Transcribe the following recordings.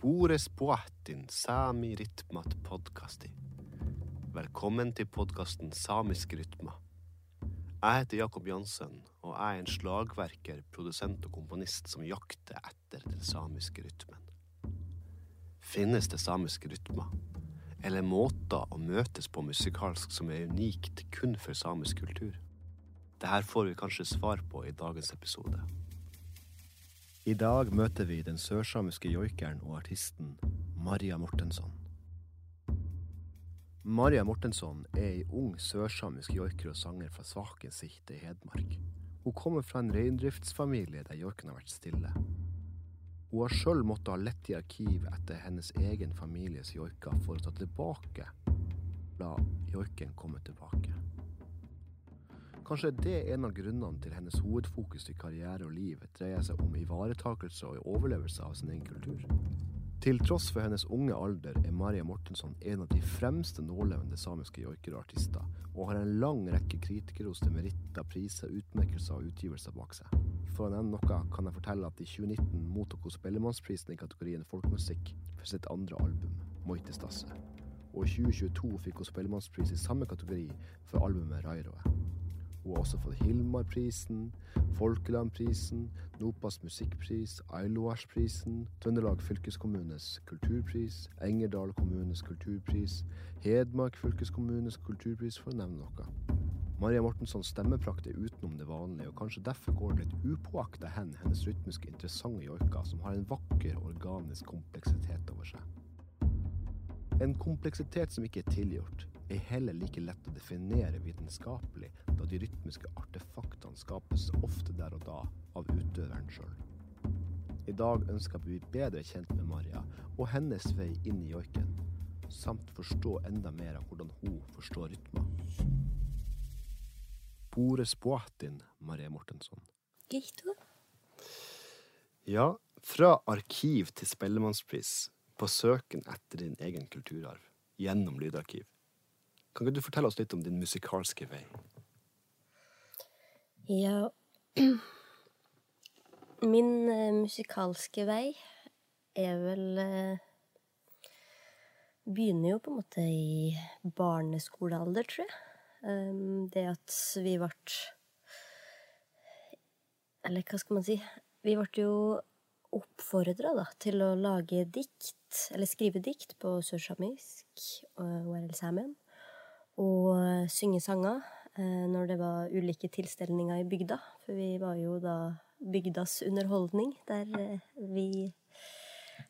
Spores poatin sami rytmat podkasti. Velkommen til podkasten Samiske rytmer. Jeg heter Jakob Jansen, og jeg er en slagverker, produsent og komponist som jakter etter den samiske rytmen. Finnes det samiske rytmer? Eller måter å møtes på musikalsk som er unikt kun for samisk kultur? Dette får vi kanskje svar på i dagens episode. I dag møter vi den sørsamiske joikeren og artisten Maria Mortensson. Maria Mortensson er ei ung sørsamisk joiker og sanger fra Svakensikte i Hedmark. Hun kommer fra en reindriftsfamilie der joiken har vært stille. Hun har sjøl måttet ha lett i arkiv etter hennes egen families joiker for å ta tilbake la joiken komme tilbake. Kanskje det er en av grunnene til hennes hovedfokus i karriere og liv dreier seg om ivaretakelse og overlevelse av sin egen kultur. Til tross for hennes unge alder er Maria Mortensson en av de fremste nålevende samiske joikere og artister, og har en lang rekke kritikerroste meritter, priser, utmerkelser og utgivelser bak seg. For å nevne noe kan jeg fortelle at i 2019 mottok hun Spellemannsprisen i kategorien folkemusikk for sitt andre album, 'Moitestasse', Og i 2022 fikk hun Spellemannspris i samme kategori for albumet Rairoe. Hun har også fått Hilmarprisen, Folkelandprisen, Nopas musikkpris, Ailoasprisen, Trøndelag fylkeskommunes kulturpris, Engerdal kommunes kulturpris, Hedmark fylkeskommunes kulturpris, for å nevne noe. Maria Mortenssons stemmeprakt er utenom det vanlige, og kanskje derfor går det litt upåakta hen hennes rytmiske interessante joika, som har en vakker, organisk kompleksitet over seg. En kompleksitet som ikke er tilgjort, er heller like lett å definere vitenskapelig, da de rytmiske artefaktene skapes ofte der og da av utøveren sjøl. I dag ønsker jeg å bli bedre kjent med Maria og hennes vei inn i joiken, samt forstå enda mer av hvordan hun forstår rytmer. Bore spoatin, Maria Mortensson. Gito? Ja, fra arkiv til Spellemannspris, på søken etter din egen kulturarv, gjennom lydarkiv. Kan ikke du fortelle oss litt om din musikalske vei? Ja Min uh, musikalske vei er vel uh, Begynner jo på en måte i barneskolealder, tror jeg. Det at vi ble Eller hva skal man si? Vi ble jo oppfordra til å lage dikt, eller skrive dikt på sørsamisk og ORL-samen og eh, synge sanger eh, når det var ulike tilstelninger i bygda. For vi var jo da bygdas underholdning, der eh, vi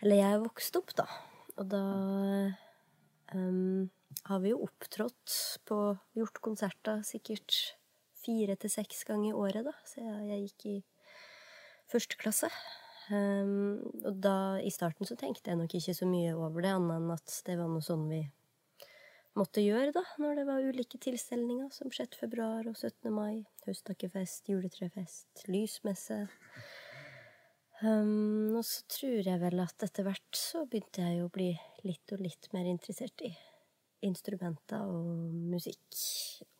Eller jeg vokste opp, da. Og da um, har vi jo opptrådt på Gjort konserter sikkert fire til seks ganger i året, da, siden jeg gikk i første klasse. Um, og da, i starten så tenkte jeg nok ikke så mye over det, annet enn at det var noe sånn vi måtte gjøre, da, når det var ulike tilstelninger, som 6. februar og 17. mai, høsttakkefest, juletrefest, lysmesse. Um, og så tror jeg vel at etter hvert så begynte jeg å bli litt og litt mer interessert i instrumenter og musikk.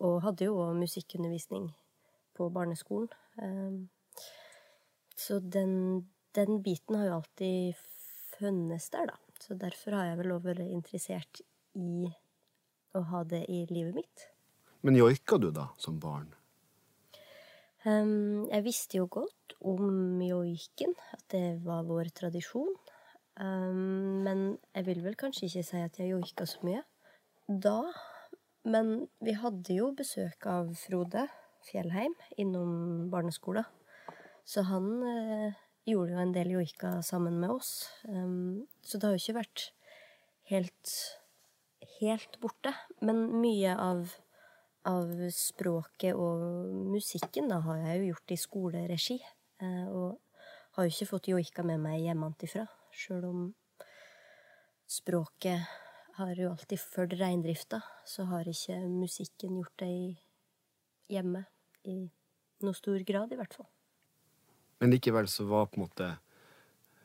Og hadde jo òg musikkundervisning på barneskolen. Um, så den, den, biten har jo alltid funnes der, da. Så derfor har jeg vel òg vært interessert i å ha det i livet mitt. Men joika du da, som barn? Um, jeg visste jo godt om joiken, at det var vår tradisjon. Um, men jeg vil vel kanskje ikke si at jeg joika så mye da. Men vi hadde jo besøk av Frode Fjellheim innom barneskolen. Så han uh, gjorde jo en del joika sammen med oss. Um, så det har jo ikke vært helt helt borte. Men mye av, av språket og musikken da, har jeg jo gjort i skoleregi. Eh, og har jo ikke fått joika med meg hjemmefra, sjøl om språket har jo alltid fulgt reindrifta, så har ikke musikken gjort det hjemme. I noe stor grad, i hvert fall. Men likevel så var på en måte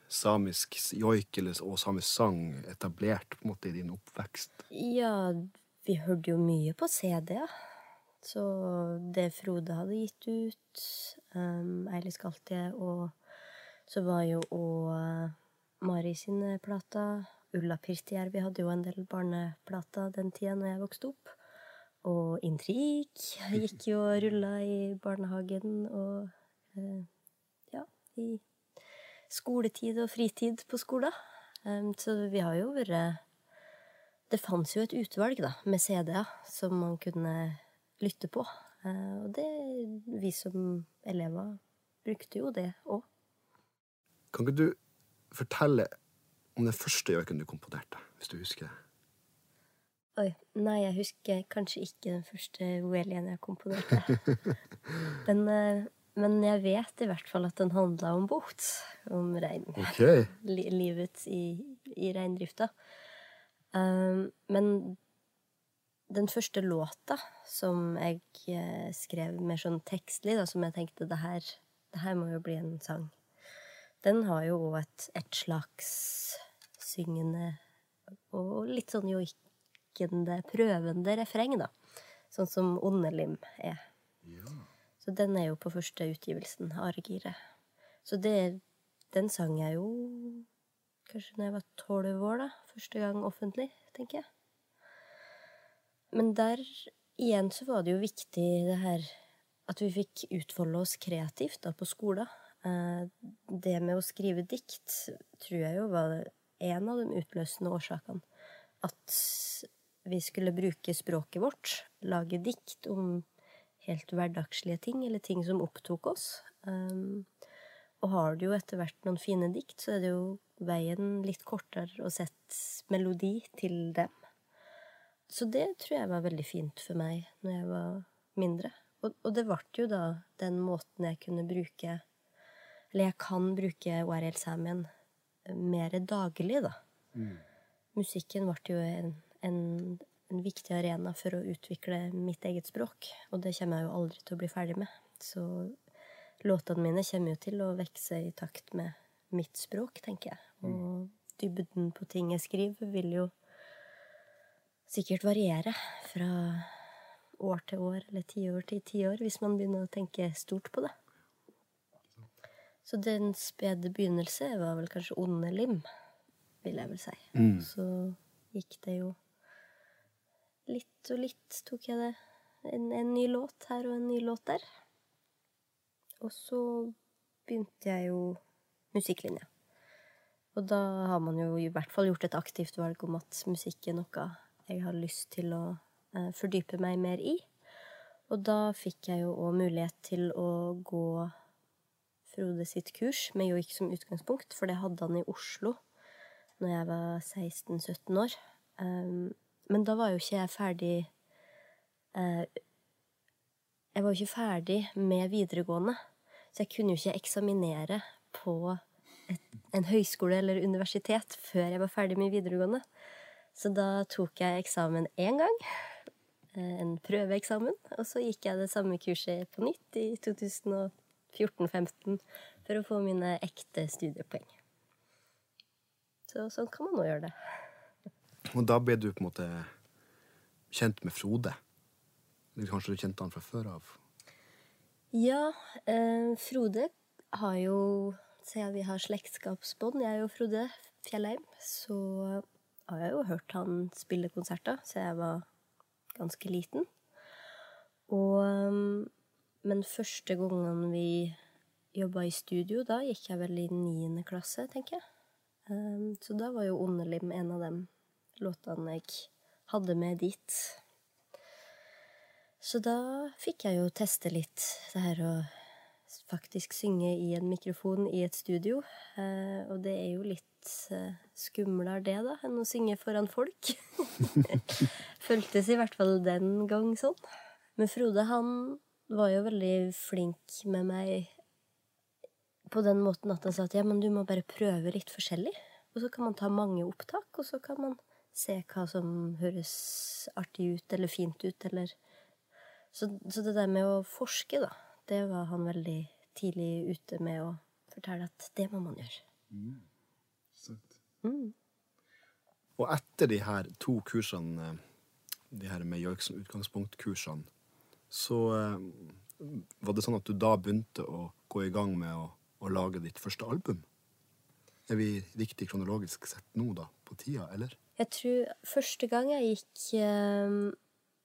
samisk joik og samisk sang etablert på en måte i din oppvekst? Ja, vi hørte jo mye på CD. Ja. Så det Frode hadde gitt ut, um, Eilisk Altje, og så var jo òg Mari sine plater. Ulla Pirtijärvi hadde jo en del barneplater den tida når jeg vokste opp. Og Intrig gikk jo og rulla i barnehagen og uh, ja, i skoletid og fritid på skolen. Um, så vi har jo vært Det fantes jo et utvalg da, med CD-er som man kunne lytte på. Uh, og det Vi som elever brukte jo det òg. Kan ikke du fortelle om den første joiken du komponerte, hvis du husker det? Oi. Nei, jeg husker kanskje ikke den første Welien jeg komponerte. men, uh, men jeg vet i hvert fall at den handla om bot. Om rein. Okay. Livet i, i reindrifta. Um, men den første låta som jeg eh, skrev mer sånn tekstlig, da, som jeg tenkte det her, det her må jo bli en sang, den har jo òg et, et, slags syngende og litt sånn joikende, prøvende refreng, da. Sånn som Ondelim er. Så den er jo på første utgivelsen, Argire. Så det, den sang jeg jo kanskje når jeg var tolv år, da. Første gang offentlig, tenker jeg. Men der igjen så var det jo viktig det her at vi fikk utfolde oss kreativt da på skolen. Eh, det med å skrive dikt tror jeg jo var en av de utløsende årsakene. At vi skulle bruke språket vårt, lage dikt om helt hverdagslige ting, eller ting som opptok oss. Um, og har du jo etter hvert noen fine dikt, så er det jo veien litt kortere å sette melodi til dem. Så det tror jeg var veldig fint for meg når jeg var mindre. Og, og det ble jo da den måten jeg kunne bruke Eller jeg kan bruke ORL Samien mer daglig, da. Mm. Musikken ble jo en, en, en, viktig arena for å utvikle mitt eget språk. Og det kommer jeg jo aldri til å bli ferdig med. Så låtene mine kommer jo til å vokse i takt med mitt språk, tenker jeg. Mm. Og dybden på ting jeg skriver, vil jo sikkert variere fra år til år eller tiår til tiår, hvis man begynner å tenke stort på det. Så den spede begynnelse var vel kanskje onde lim, vil jeg vel si. Mm. Så gikk det jo litt og litt, tok jeg det. En, en ny låt her og en ny låt der. Og så begynte jeg jo musikklinja. Og da har man jo i hvert fall gjort et aktivt valg om at musikk er noe jeg har lyst til å eh, fordype meg mer i. Og da fikk jeg jo òg mulighet til å gå Frode sitt kurs med joik som utgangspunkt, for det hadde han i Oslo når jeg var 16-17 år. Um, men da var jo ikke jeg ferdig eh, Jeg var jo ikke ferdig med videregående, så jeg kunne jo ikke eksaminere på et, en høyskole eller universitet før jeg var ferdig med videregående. Så da tok jeg eksamen én gang. Eh, en prøveeksamen. Og så gikk jeg det samme kurset på nytt i 2014-15 for å få mine ekte studiepoeng. Så sånn kan man nå gjøre det. Og da ble du på en måte kjent med Frode? Kanskje du kjente han fra før av? Ja, eh, Frode har jo Siden vi har slektskapsbånd, jeg og Frode Fjellheim, så har jeg jo hørt han spille konserter siden jeg var ganske liten. Og um, Men første gangen vi jobba i studio, da gikk jeg vel i niende klasse, tenker jeg. Um, så da var jo Ondelim en av de låtene jeg hadde med dit. Så da fikk jeg jo teste litt det her å faktisk synge i en mikrofon i et studio. Uh, og det er jo litt uh, skumlere det, da, enn å synge foran folk. Føltes i hvert fall den gang sånn. Men Frode, han var jo veldig flink med meg på den måten at han sa at ja, men du må bare prøve litt forskjellig. Og så kan man ta mange opptak, og så kan man se hva som høres artig ut eller fint ut, eller Så, så det der med å forske, da, det var han veldig tidlig ute med å fortelle at det må man gjøre. Mm. Mm. Og etter de her to kursene, de her med joik som utgangspunkt-kursene, så eh, var det sånn at du da begynte å gå i gang med å, å lage ditt første album? Er vi riktig kronologisk sett nå, da, på tida, eller? Jeg tror første gang jeg gikk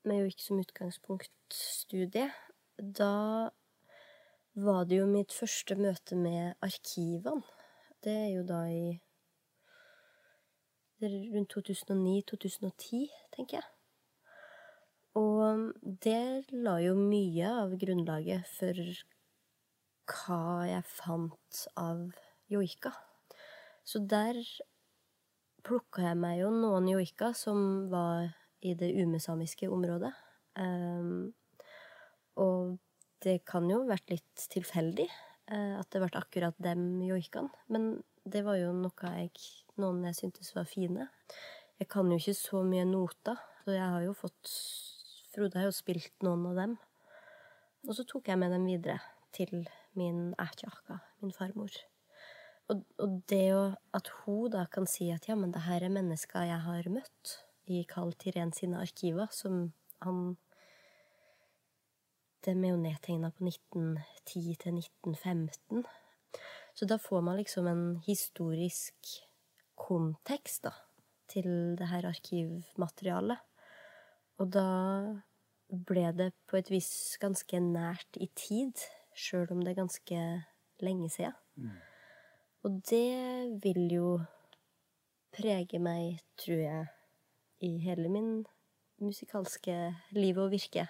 Men jo ikke som utgangspunkt-studie, da var det jo mitt første møte med arkivene. Det er jo da i rundt 2009-2010, tenker jeg. Og det la jo mye av grunnlaget for hva jeg fant av joika. Så der plukka jeg meg jo noen joika som var i det umesamiske området. Um, og det kan jo vært litt tilfeldig uh, at det ble akkurat dem joikene. Men det var jo noe jeg, noen jeg syntes var fine. Jeg kan jo ikke så mye noter, så jeg har jo fått Frode har jo spilt noen av dem. Og så tok jeg med dem videre til min ætjaka, min farmor. Og, og det jo at hun da kan si at ja, men det her er mennesker jeg har møtt i Carl Tirén sine arkiver, som han Dem er jo nedtegna på 1910 til 1915. Så da får man liksom en historisk kontekst, da, til det her arkivmaterialet. Og da ble det på et vis ganske nært i tid, sjøl om det er ganske lenge siden. Mm. Og det vil jo prege meg, tror jeg, i hele min musikalske liv og virke.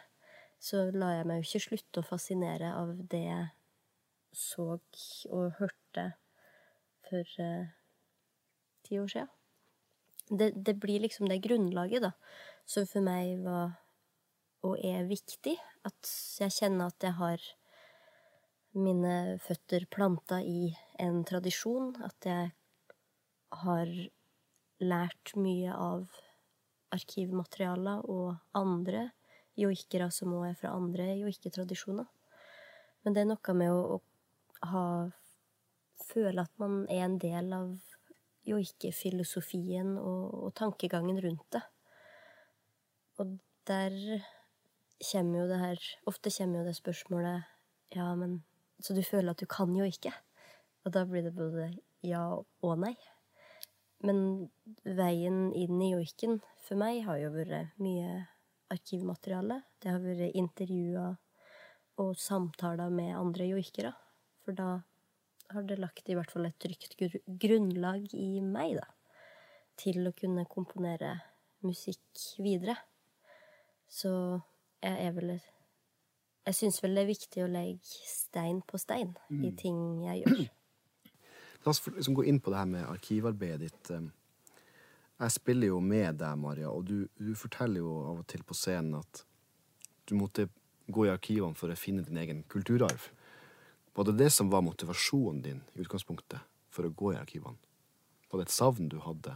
Så lar jeg meg jo ikke slutte å fascinere av det jeg så og hørte for uh, ti år siden. Det, det blir liksom det grunnlaget, da som for meg var og er viktig. At jeg kjenner at jeg har mine føtter planta i en tradisjon. At jeg har lært mye av arkivmaterialer og andre joikere som òg er fra andre joiketradisjoner. Men det er noe med å, å ha Føle at man er en del av joikefilosofien og, og tankegangen rundt det. Og der kommer jo det her Ofte kommer jo det spørsmålet Ja, men Så du føler at du kan jo ikke? Og da blir det både ja og nei. Men veien inn i joiken for meg har jo vært mye arkivmateriale. Det har vært intervjuer og samtaler med andre joikere. For da har det lagt i hvert fall et trygt grunnlag i meg, da. Til å kunne komponere musikk videre. Så jeg er vel Jeg syns vel det er viktig å legge stein på stein mm. i ting jeg gjør. La oss liksom gå inn på det her med arkivarbeidet ditt. Jeg spiller jo med deg, Maria, og du, du forteller jo av og til på scenen at du måtte gå i arkivene for å finne din egen kulturarv. Var det det som var motivasjonen din i utgangspunktet for å gå i arkivene? Var det et savn du hadde,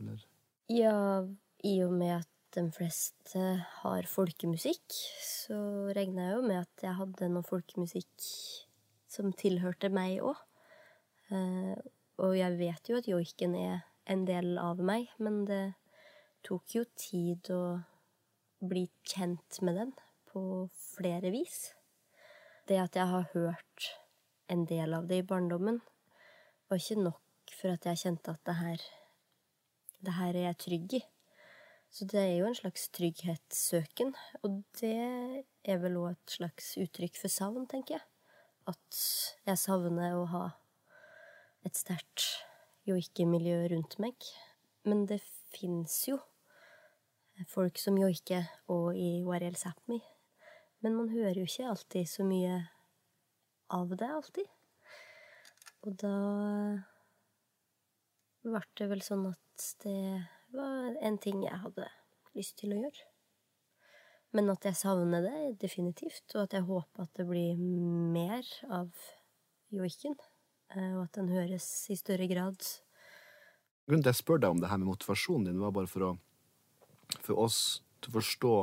eller? Ja, i og med at de fleste har folkemusikk, så regna jeg jo med at jeg hadde noe folkemusikk som tilhørte meg òg. Eh, og jeg vet jo at joiken er en del av meg, men det tok jo tid å bli kjent med den på flere vis. Det at jeg har hørt en del av det i barndommen, var ikke nok for at jeg kjente at det her, det her er jeg trygg i. Så det er jo en slags trygghetssøken, og det er vel òg et slags uttrykk for savn, tenker jeg. At jeg savner å ha et sterkt joikemiljø rundt meg. Men det fins jo folk som joiker og i ORL Sápmi. Men man hører jo ikke alltid så mye av det, alltid. Og da ble det vel sånn at det var en ting jeg hadde lyst til å gjøre. Men at jeg savner det definitivt, og at jeg håper at det blir mer av joiken. Eh, og at den høres i større grad. Grunnen til at jeg spør deg om det her med motivasjonen din, var bare for, å, for oss til å forstå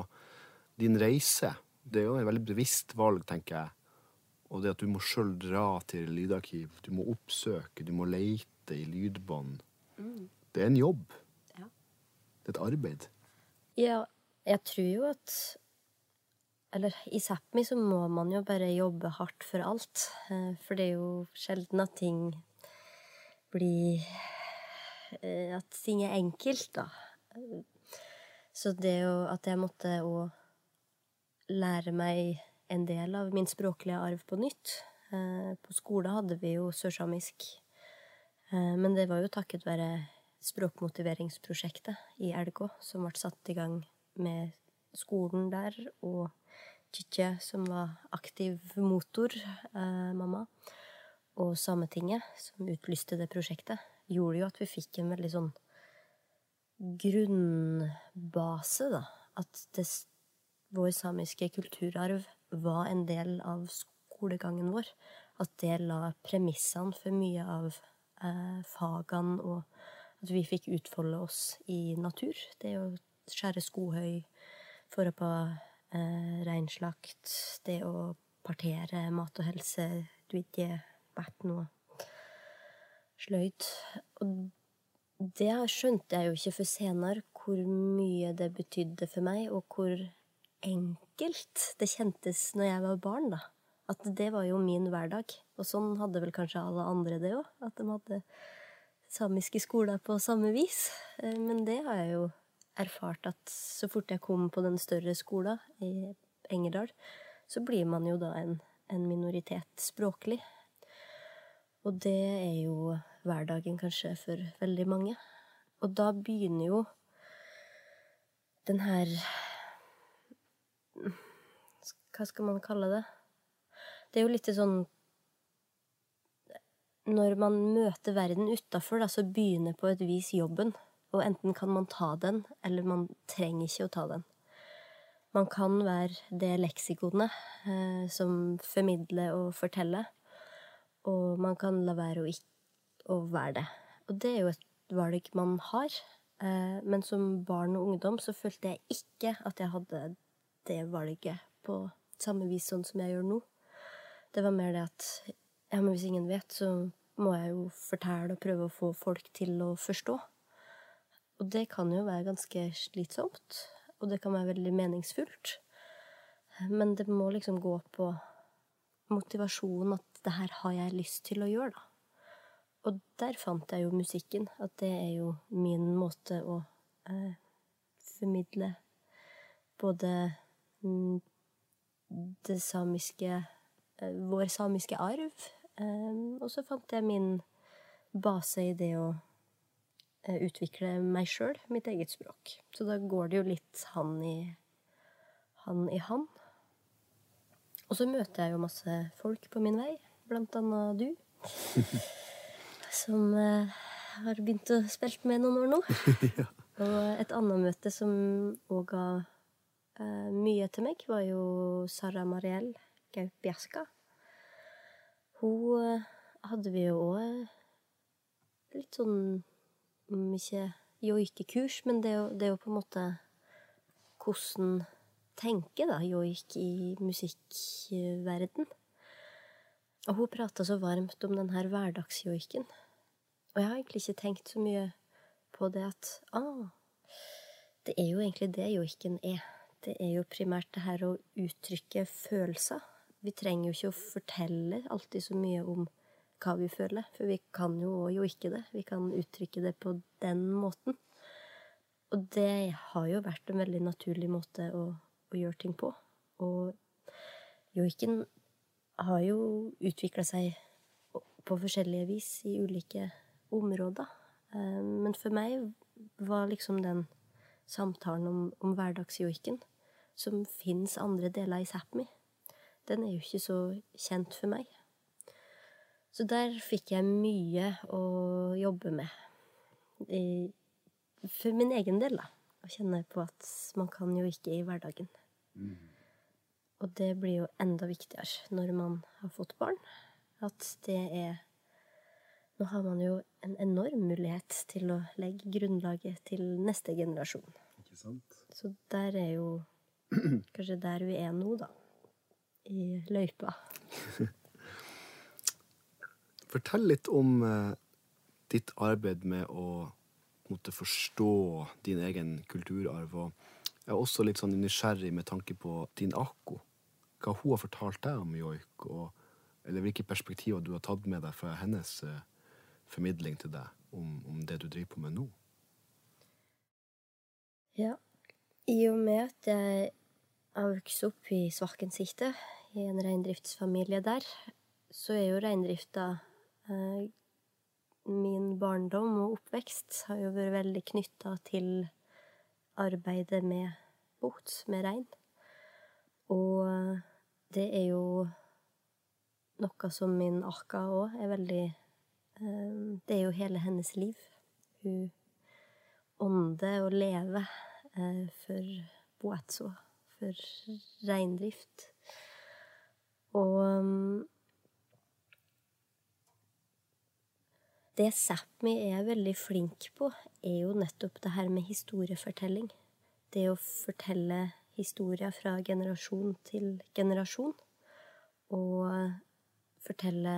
din reise. Det er jo et veldig bevisst valg, tenker jeg. Og det at du må sjøl dra til lydarkiv, du må oppsøke, du må leite i lydbånd. Mm. Det er en jobb et arbeid? Ja, jeg tror jo at Eller i Sápmi så må man jo bare jobbe hardt for alt. Eh, for det er jo sjelden at ting bli eh, At ting er enkelt, da. Så det jo At jeg måtte òg lære meg en del av min språklige arv på nytt. Eh, på skole hadde vi jo sørsamisk, men det var jo takket være språkmotiveringsprosjektet i LK, som ble satt i gang med skolen der, og Chiche, som var aktiv motor, eh, mamma, og Sametinget, som utlyste det prosjektet, gjorde jo at vi fikk en veldig sånn grunnbase, da. At det, vår samiske kulturarv var en del av skolegangen vår. At det la premissene for mye av eh, fagene, og at vi fikk utfolde oss i natur. Det å skjære skohøy, føre på eh, reinslakt, det å partere mat og helse, ikke, vært noe sløyd. Og det skjønte jeg jo ikke for senere, hvor mye det betydde for meg, og hvor enkelt det kjentes når jeg var barn, da. At det var jo min hverdag. Og sånn hadde vel kanskje alle andre det òg. At de hadde samiske skoler på samme vis. Eh, men det har jeg jo erfart at så fort jeg kom på den større skolen i Engerdal, så blir man jo da en, en minoritet språklig. Og det er jo hverdagen kanskje for veldig mange. Og da begynner jo den her Hva skal man kalle det? Det er jo litt sånn Når man møter verden utafor, så begynner på et vis jobben. Og enten kan man ta den, eller man trenger ikke å ta den. Man kan være det leksikonet eh, som formidler og forteller, og man kan la være å, å være det. Og det er jo et valg man har. Eh, men som barn og ungdom så følte jeg ikke at jeg hadde det valget på samme vis sånn som jeg gjør nå. Det var mer det at ja, men hvis ingen vet, så må jeg jo fortelle og prøve å få folk til å forstå. Og det kan jo være ganske slitsomt, og det kan være veldig meningsfullt. Men det må liksom gå på motivasjonen at det her har jeg lyst til å gjøre, da. Og der fant jeg jo musikken, at det er jo min måte å eh, formidle både mm, det samiske Eh, vår samiske arv. Eh, og så fant jeg min base i det å eh, utvikle meg sjøl, mitt eget språk. Så da går det jo litt han i han. I han. Og så møter jeg jo masse folk på min vei, blant annet du. som har begynt å spille med noen år nå. Og et annet møte som òg ga mye til meg, var jo Sara Mariell Gaup Bjerska. Hun eh, hadde vi jo òg litt sånn Om ikke joikekurs, men det er, jo, det er jo på en måte hvordan tenke da, joik i musikkverden. Og hun prata så varmt om den her hverdagsjoiken. Og jeg har egentlig ikke tenkt så mye på det at ah, det er jo egentlig det joiken er. Det er jo primært det her å uttrykke følelser vi trenger jo ikke å fortelle alltid så mye om hva vi føler, for vi kan jo jo ikke det. Vi kan uttrykke det på den måten. Og det har jo vært en veldig naturlig måte å, å gjøre ting på. Og joiken har jo utvikla seg på forskjellige vis i ulike områder. Eh, men for meg var liksom den samtalen om, om hverdagsjoiken, som fins andre deler i Sápmi, den er jo ikke så kjent for meg. Så der fikk jeg mye å jobbe med. I, for min egen del, da. Å kjenne på at man kan jo ikke i hverdagen. Mm. Og det blir jo enda viktigere når man har fått barn. At det er Nå har man jo en enorm mulighet til å legge grunnlaget til neste generasjon. Ikke sant? Så der er jo kanskje der vi er nå, da i løypa. Fortell litt om eh, ditt arbeid med å måtte forstå din egen kulturarv. Og jeg er også litt sånn nysgjerrig med tanke på din akko. Hva hun har fortalt deg om joik, og, eller hvilke perspektiver du har tatt med deg fra hennes, eh, formidling til deg om, om det du driver på med nå? Ja. I og med at jeg har vokst opp i Svakensikte, i en reindriftsfamilie der, så er jo reindrifta eh, Min barndom og oppvekst har jo vært veldig knytta til arbeidet med bot, med rein. Og det er jo noe som min akka òg er veldig eh, Det er jo hele hennes liv. Hun ånder og lever eh, for boetso, for reindrift. Og mm, Det Sápmi er veldig flink på, er jo nettopp det her med historiefortelling. Det å fortelle historier fra generasjon til generasjon. Og fortelle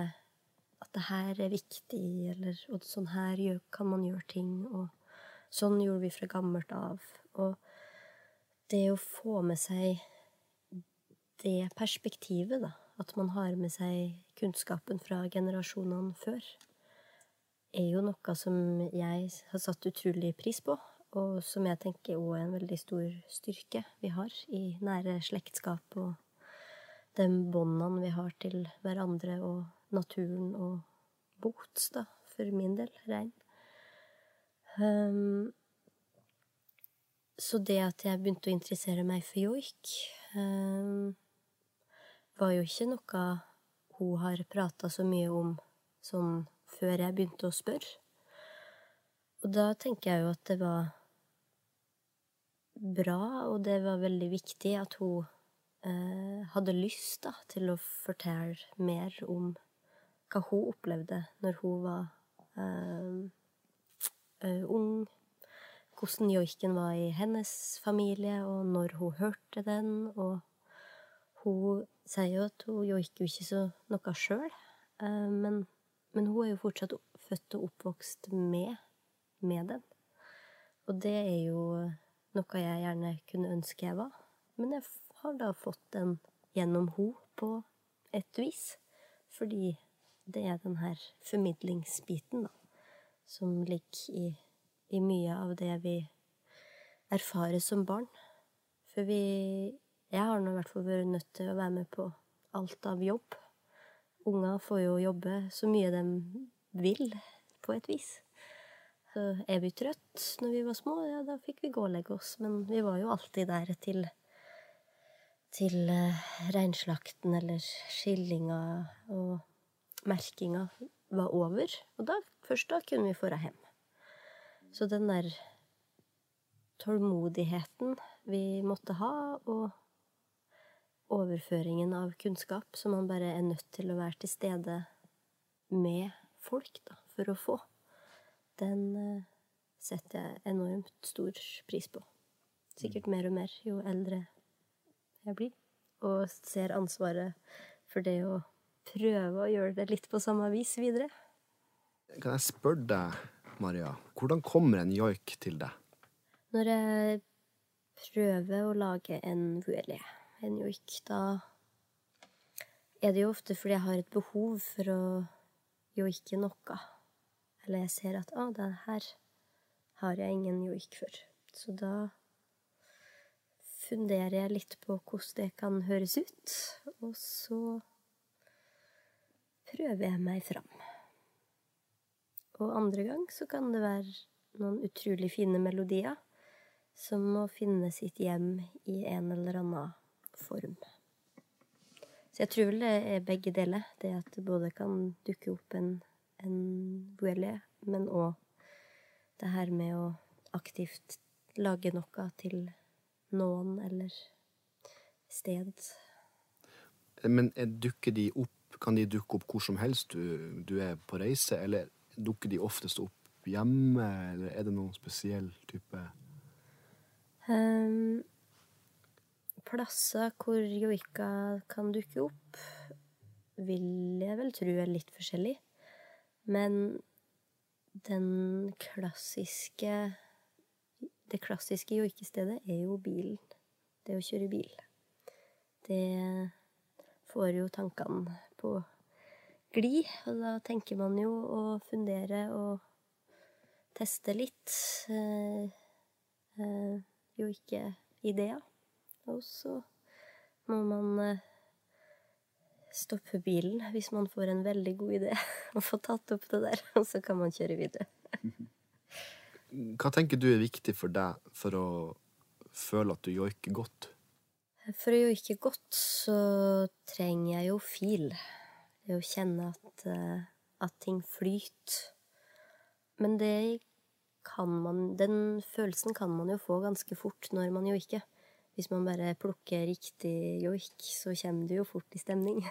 at det her er viktig, eller og sånn her kan man gjøre ting, og sånn gjorde vi fra gammelt av. Og det å få med seg det perspektivet, da, at man har med seg kunnskapen fra generasjonene før, er jo noe som jeg har satt utrolig pris på, og som jeg tenker òg er en veldig stor styrke vi har i nære slektskap og de båndene vi har til hverandre og naturen og bots, da, for min del, rein. Um, så det at jeg begynte å interessere meg for joik, um, var jo ikke noe hun har prata så mye om sånn før jeg begynte å spørre. Og da tenker jeg jo at det var bra, og det var veldig viktig at hun eh, hadde lyst da, til å fortelle mer om hva hun opplevde når hun var eh, eh, ung, hvordan joiken var i hennes familie, og når hun hørte den, og hun sier jo at hun joiker jo ikke så noe sjøl, eh, men men hun er jo fortsatt født og oppvokst med, med den. Og det er jo noe jeg gjerne kunne ønske jeg var. Men jeg har da fått den gjennom hun på et vis. Fordi det er den her formidlingsbiten, da, som ligger i, i mye av det vi erfarer som barn. For vi Jeg har nå i hvert fall vært nødt til å være med på alt av jobb Unger får jo jobbe så mye de vil, på et vis. Så er vi trøtt når vi var små, ja, da fikk vi gå og legge oss. Men vi var jo alltid der til, til uh, reinslakten eller skillinga og merkinga var over. Og da, først da kunne vi dra hjem. Så den der tålmodigheten vi måtte ha, og overføringen av kunnskap som man bare er nødt til å være til stede med folk da, for å få, den eh, setter jeg enormt stor pris på. Sikkert mer og mer jo eldre jeg blir, og ser ansvaret for det å prøve å gjøre det litt på samme vis videre. Kan jeg spørre deg, Maria, hvordan kommer en joik til deg? Når jeg prøver å lage en vuelie en joik, da er det jo ofte fordi jeg har et behov for å joike noe. Eller jeg ser at 'Å, det her har jeg ingen joik for'. Så da funderer jeg litt på hvordan det kan høres ut, og så prøver jeg meg fram. Og andre gang så kan det være noen utrolig fine melodier som må finne sitt hjem i en eller annen form. Så jeg tror vel det er begge deler. Det at det både kan dukke opp en, en buelle, men òg det her med å aktivt lage noe til noen eller sted. Men dukker de opp, kan de dukke opp hvor som helst du, du er på reise, eller dukker de oftest opp hjemme, eller er det noen spesiell type um, plasser hvor joika kan dukke opp, vil jeg vel tro er litt forskjellig. Men den klassiske Det klassiske joikestedet er jo bilen. Det å kjøre bil. Det får jo tankene på glid, og da tenker man jo å fundere og teste litt. Eh, eh, jo ikke ideer. Og så må man eh, stoppe bilen hvis man får en veldig god idé, og få tatt opp det der. Og så kan man kjøre videre. Hva tenker du er viktig for deg for å føle at du joiker godt? For å joike godt så trenger jeg jo fil. Det å kjenne at, eh, at ting flyter. Men det kan man Den følelsen kan man jo få ganske fort når man joiker. Hvis man bare plukker riktig joik, så kommer du jo fort i stemning.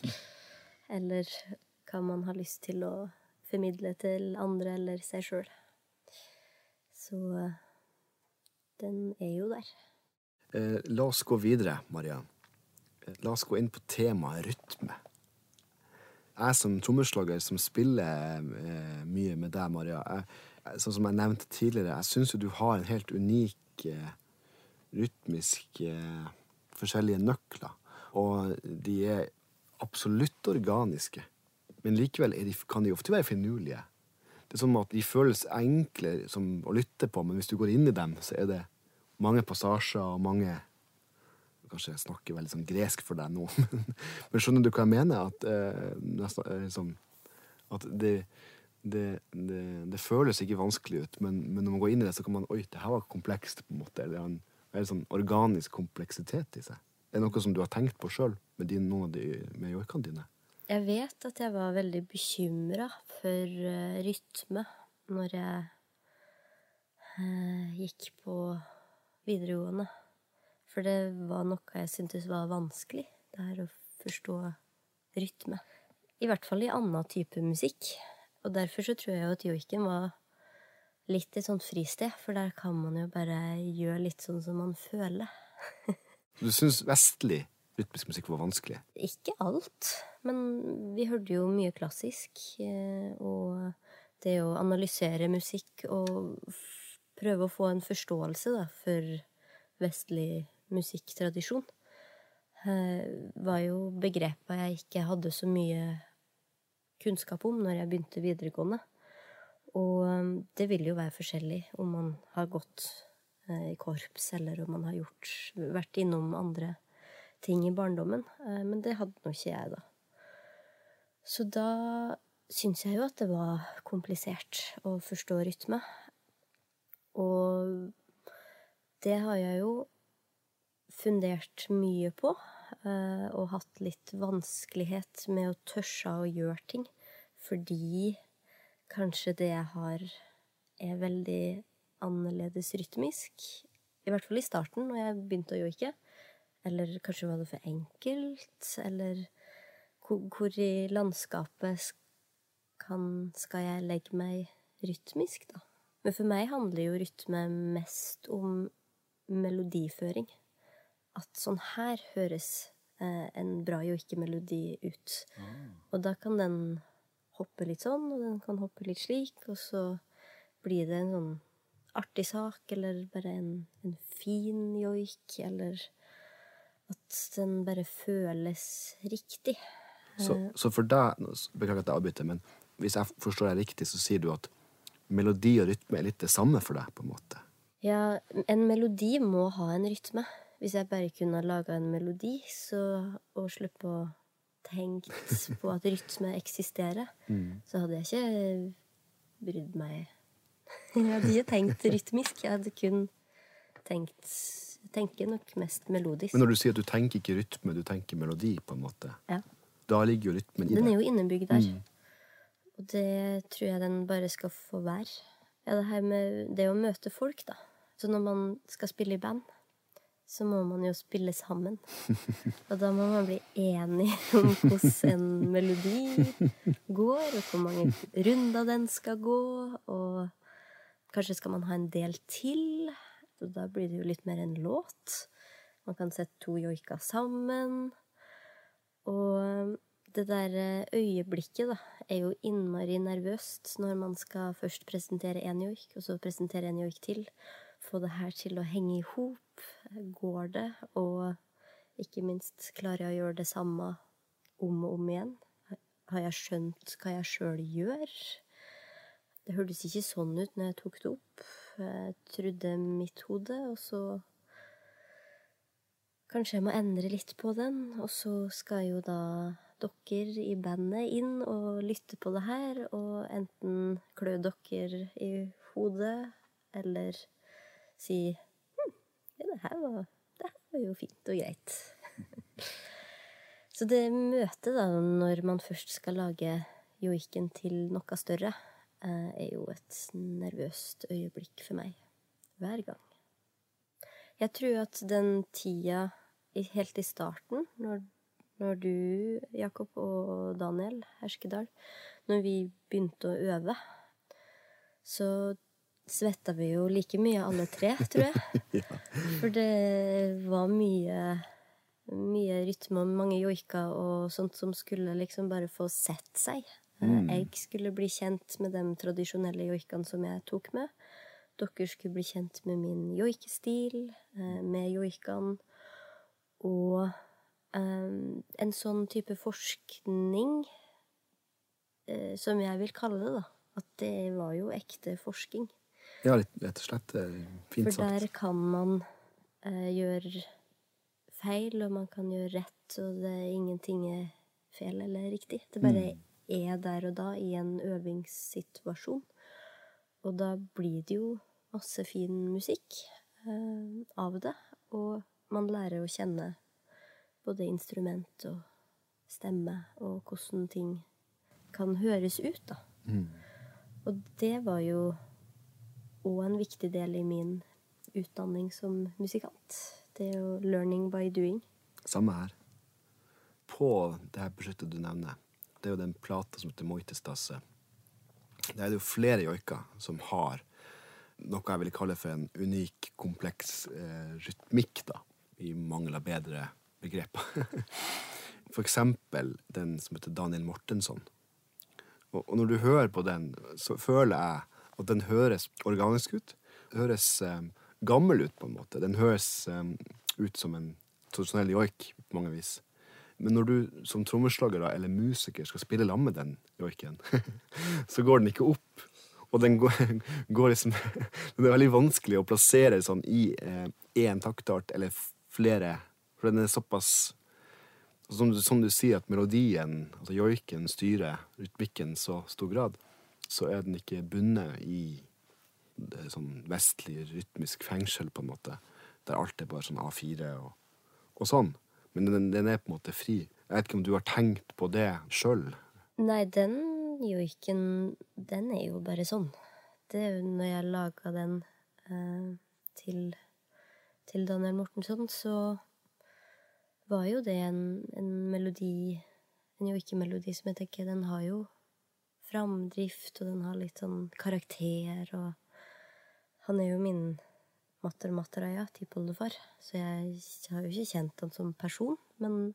Eller hva man har lyst til å formidle til andre eller seg sjøl. Så den er jo der. Eh, la oss gå videre, Mariann. Eh, la oss gå inn på temaet rytme. Jeg som trommeslager som spiller eh, mye med deg, Maria, jeg, sånn som jeg nevnte tidligere, jeg syns jo du har en helt unik eh, rytmisk eh, forskjellige nøkler. Og de er absolutt organiske. Men likevel de, kan de ofte være finurlige. Det er sånn at De føles enkle å lytte på, men hvis du går inn i dem, så er det mange passasjer og mange Kanskje jeg snakker veldig sånn gresk for deg nå, men skjønner du hva jeg mener? At, eh, sånn, at det, det, det, det, føles ikke vanskelig ut, men, men, når man går inn i det, så kan man Oi, det her var komplekst, på en måte. Eller en veldig sånn organisk kompleksitet i seg. Er det noe som du har tenkt på sjøl med din, noen av de med joikene dine? Jeg vet at jeg var veldig bekymra for uh, rytme når jeg uh, gikk på videregående. For det var noe jeg syntes var vanskelig, det her å forstå rytme. I hvert fall i annen type musikk. Og derfor så tror jeg at joiken var litt et sånt fristed, for der kan man jo bare gjøre litt sånn som man føler. du syns vestlig rytmisk musikk var vanskelig? Ikke alt, men vi hørte jo mye klassisk. Eh, og det å analysere musikk og prøve å få en forståelse da, for vestlig musikktradisjon, eh, var jo begreper jeg ikke hadde så mye kunnskap om når jeg begynte videregående. Og eh, det vil jo være forskjellig om man har gått i korps, eller om man har gjort, vært innom andre ting i barndommen. Eh, men det hadde nå ikke jeg, da. Så da syns jeg jo at det var komplisert å forstå rytme. Og det har jeg jo fundert mye på, eh, og hatt litt vanskelighet med å tørre å gjøre ting. Fordi kanskje det jeg har, er veldig annerledes rytmisk. I hvert fall i starten, når jeg begynte å joike. Eller kanskje var det for enkelt? Eller hvor, hvor i landskapet kan, skal jeg legge meg rytmisk, da? Men for meg handler jo rytme mest om melodiføring. At sånn her høres eh, en bra joikemelodi ut. Mm. Og da kan den hoppe litt sånn, og den kan hoppe litt slik, og så blir det en sånn artig sak, eller bare en, en fin joik, eller at den bare føles riktig. Så, eh. så for deg Beklager at jeg avbryter, men hvis jeg forstår deg riktig, så sier du at melodi og rytme er litt det samme for deg? på en måte? Ja, en melodi må ha en rytme. Hvis jeg bare kunne laga en melodi så, og sluppe å tenke på at rytme eksisterer, mm. så hadde jeg ikke brydd meg Jeg hadde ikke tenkt rytmisk. Jeg hadde kun tenkt tenker nok mest melodisk. Men når du sier at du tenker ikke rytme, du tenker melodi, på en måte, ja. da ligger jo rytmen i det. Den er jo innebygd der. Mm. Og det tror jeg den bare skal få være. Ja, det her med det å møte folk, da. Så når man skal spille i band, så må man jo spille sammen. Og da må man bli enig om hvordan en melodi går, og hvor mange runder den skal gå, og kanskje skal man ha en del til. Og da blir det jo litt mer en låt. Man kan sette to joiker sammen. Og det der eh, øyeblikket, da, er jo innmari nervøst når man skal først presentere én joik, og så presentere en joik til. Få det her til å henge i hop. Går det? Og ikke minst klarer jeg å gjøre det samme om og om igjen. har jeg skjønt hva jeg sjøl gjør? Det hørtes ikke sånn ut når jeg tok det opp. Jeg trodde mitt hode, og så Kanskje jeg må endre litt på den, og så skal jo da dere i bandet inn og lytte på det her, og enten klø dere i hodet, eller si det her var, det her var jo fint og greit. så det møtet, da, når man først skal lage joiken til noe større, eh, er jo et nervøst øyeblikk for meg. Hver gang. Jeg tror at den tida helt i starten, når, når du, Jakob, og Daniel Herskedal, når vi begynte å øve, så svetta vi jo like mye alle tre, tror jeg. For det var mye, mye rytme og mange joiker og sånt som skulle liksom bare få sett seg. Mm. Jeg skulle bli kjent med de tradisjonelle joikene som jeg tok med. Dere skulle bli kjent med min joikestil, eh, med joikene. Og um, en sånn type forskning, som jeg vil kalle det, da, at det var jo ekte forskning. Ja, rett og slett. Fint sagt. For der kan man eh, gjøre feil, og man kan gjøre rett, og det er ingenting er feil eller riktig. Det bare mm. er der og da i en øvingssituasjon. Og da blir det jo masse fin musikk eh, av det. Og man lærer å kjenne både instrument og stemme, og hvordan ting kan høres ut, da. Mm. Og det var jo òg en viktig del i min utdanning som musikant. Det er jo 'learning by doing'. Samme her. På det her prosjektet du nevner, det er jo den plata som heter Moitestasse. Der er det jo flere joiker som har noe jeg vil kalle for en unik, kompleks eh, rytmikk, da i mangel av bedre begreper. For eksempel den som heter Daniel Mortensson. Og, og, når du hører på den, så føler jeg at den høres organisk ut. Høres eh, gammel ut, på en måte. Den høres eh, ut som en tradisjonell joik på mange vis. Men når du som trommeslager eller musiker skal spille lamme den joiken, så går den ikke opp. Og den går, går liksom Det er veldig vanskelig å plassere sånn i én eh, taktart eller flere For den er såpass som som du sier, at melodien, altså joiken, styrer rytmikken så stor grad, så er den ikke bundet i det sånn vestlig rytmisk fengsel, på en måte, der alt er bare sånn A4 og, og sånn. Men den, den, er på en måte fri. Jeg vet ikke om du har tenkt på det sjøl? Nei, den joiken, den er jo bare sånn. Det er jo når jeg laga den eh, til til Daniel Mortensson, så var jo det en, en melodi En joikemelodi som jeg tenker Den har jo framdrift, og den har litt sånn karakter, og Han er jo min matter mattereia, tippoldefar, så jeg har jo ikke kjent han som person, men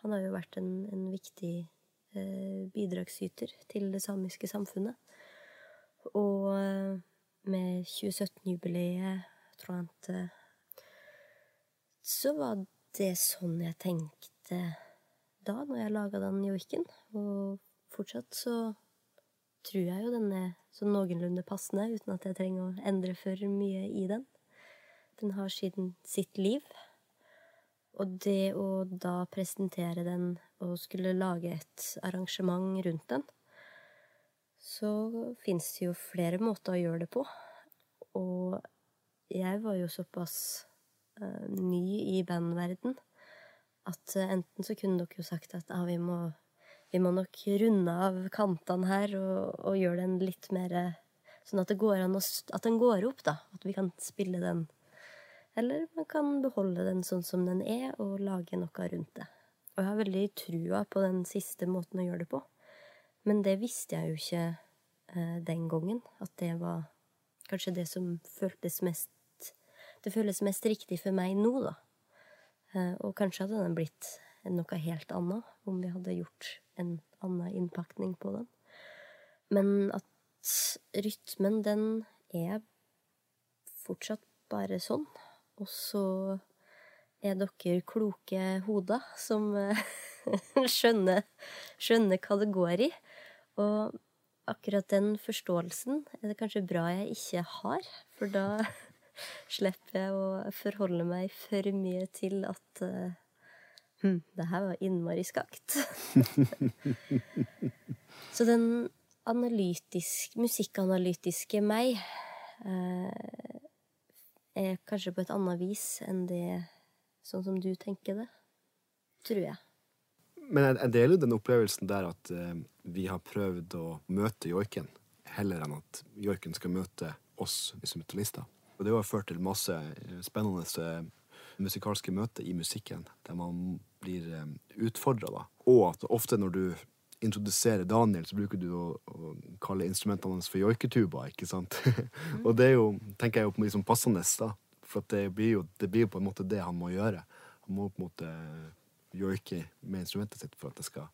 han har jo vært en, en viktig eh, bidragsyter til det samiske samfunnet. Og eh, med 2017-jubileet, tror jeg at så var det sånn jeg tenkte da, når jeg laga den joiken. Og fortsatt så tror jeg jo den er sånn noenlunde passende, uten at jeg trenger å endre for mye i den. Den har siden sitt liv. Og det å da presentere den og skulle lage et arrangement rundt den, så fins det jo flere måter å gjøre det på. Og jeg var jo såpass uh, ny i bandverden. At uh, enten så kunne dere jo sagt at ah, vi, må, vi, må, nok runde av kantene her og, og gjøre den litt mer Sånn at, å, at den går opp, da. At vi kan spille den. Eller man kan beholde den sånn som den er, og lage noe rundt det. Og jeg har veldig trua på den siste måten å gjøre det på. Men det visste jeg jo ikke eh, den gangen. At det var kanskje det som føltes mest det føles mest riktig for meg nå, da. Eh, og kanskje hadde den blitt noe helt annet om vi hadde gjort en annen innpakning på den. Men at rytmen, den er fortsatt bare sånn. Og så er dere kloke hoder som, skjønner, skjønner hva det går i. Og akkurat den forståelsen er det kanskje bra jeg ikke har, for da slipper jeg å forholde meg for mye til at hm, det her var innmari skakt. Så den analytisk, musikkanalytiske meg eh, er kanskje på et annet vis enn det sånn som du tenker det. Tror jeg. Men jeg, jeg deler den opplevelsen der at eh, vi har prøvd å møte joiken heller enn at joiken skal møte oss instrumentalister. Og det har ført til masse eh, spennende uh, musikalske møter i musikken, der man blir uh, utfordra. Og at ofte når du introduserer Daniel, så bruker du å, å kalle instrumentene hans for joiketuba. ikke sant? Mm. og det er jo, tenker jeg, jo liksom passende, da. For det blir, jo, det blir på en måte det han må gjøre. Han må på en måte joike med instrumentet sitt for at det skal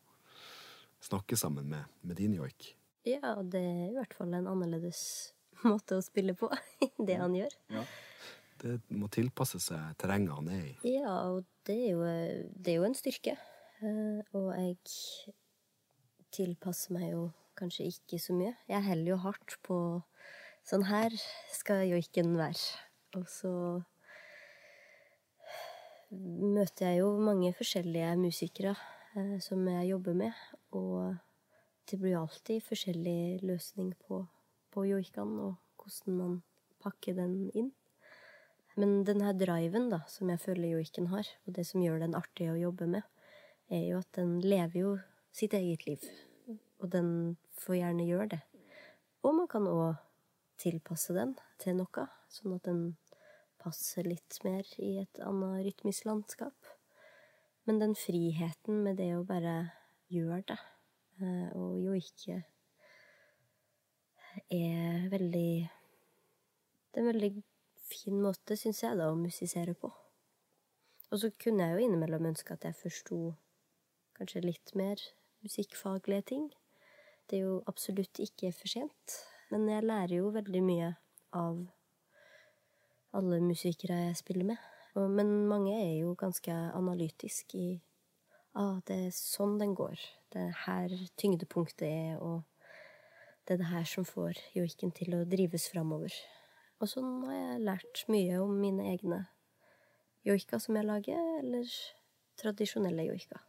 snakke sammen med, med din joik. Ja, det er i hvert fall en annerledes måte å spille på, det han gjør. Ja. Det må tilpasse seg terrenget han er i. Ja, og det er jo, det er jo en styrke. Eh, og jeg tilpasser meg jo kanskje ikke så mye. Jeg heller jo hardt på sånn her skal joiken være. Og så møter jeg jo mange forskjellige musikere eh, som jeg jobber med, og det blir alltid forskjellig løsning på, på joikaen og hvordan man pakker den inn. Men den her driven da, som jeg føler joiken har, og det som gjør den artig å jobbe med, er jo at den lever jo sitt eget liv. Og den får gjerne gjøre det. Og man kan òg tilpasse den til noe, sånn at den passer litt mer i et annet rytmisk landskap. Men den friheten med det å bare gjøre det, eh, og jo ikke er veldig Det er veldig fin måte, syns jeg, da, å musisere på. Og så kunne jeg jo innimellom ønske at jeg forsto kanskje litt mer musikkfaglige ting. Det er jo absolutt ikke for sent. Men jeg lærer jo veldig mye av alle musikere jeg spiller med. Men mange er jo ganske analytiske i ah, det er sånn den går. Det er her tyngdepunktet er, og det er det her som får joiken til å drives framover. Og sånn har jeg lært mye om mine egne joika som jeg lager, eller tradisjonelle joika.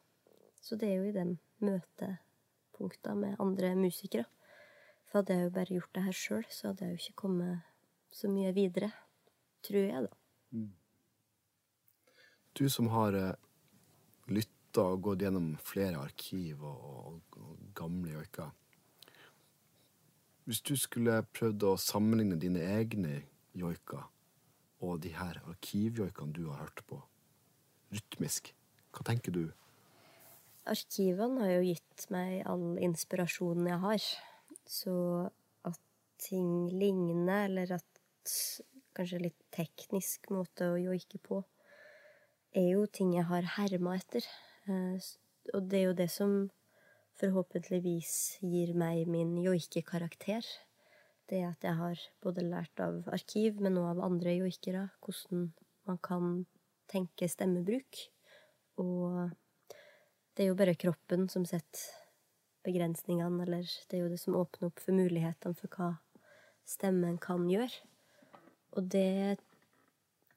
Så det er jo i de møtepunkta med andre musikere. For hadde jeg jo bare gjort det her sjøl, så hadde jeg jo ikke kommet så mye videre tror jeg, da. Mm. Du som har eh, lytta og gått gjennom flere arkiv og, og, og gamle joiker. Hvis du skulle prøvd å sammenligne dine egne joiker og de her arkivjoikene du har hørt på, rytmisk, hva tenker du? Arkivene har jo gitt meg all inspirasjonen jeg har. Så at ting ligner, eller at kanskje litt teknisk måte å joike på, er jo ting jeg har herma etter. Eh, og det er jo det som forhåpentligvis gir meg min joikekarakter. Det at jeg har både lært av arkiv, men også av andre joikere, hvordan man kan tenke stemmebruk. Og det er jo bare kroppen som setter begrensningene, eller det er jo det som åpner opp for mulighetene for hva stemmen kan gjøre. Og det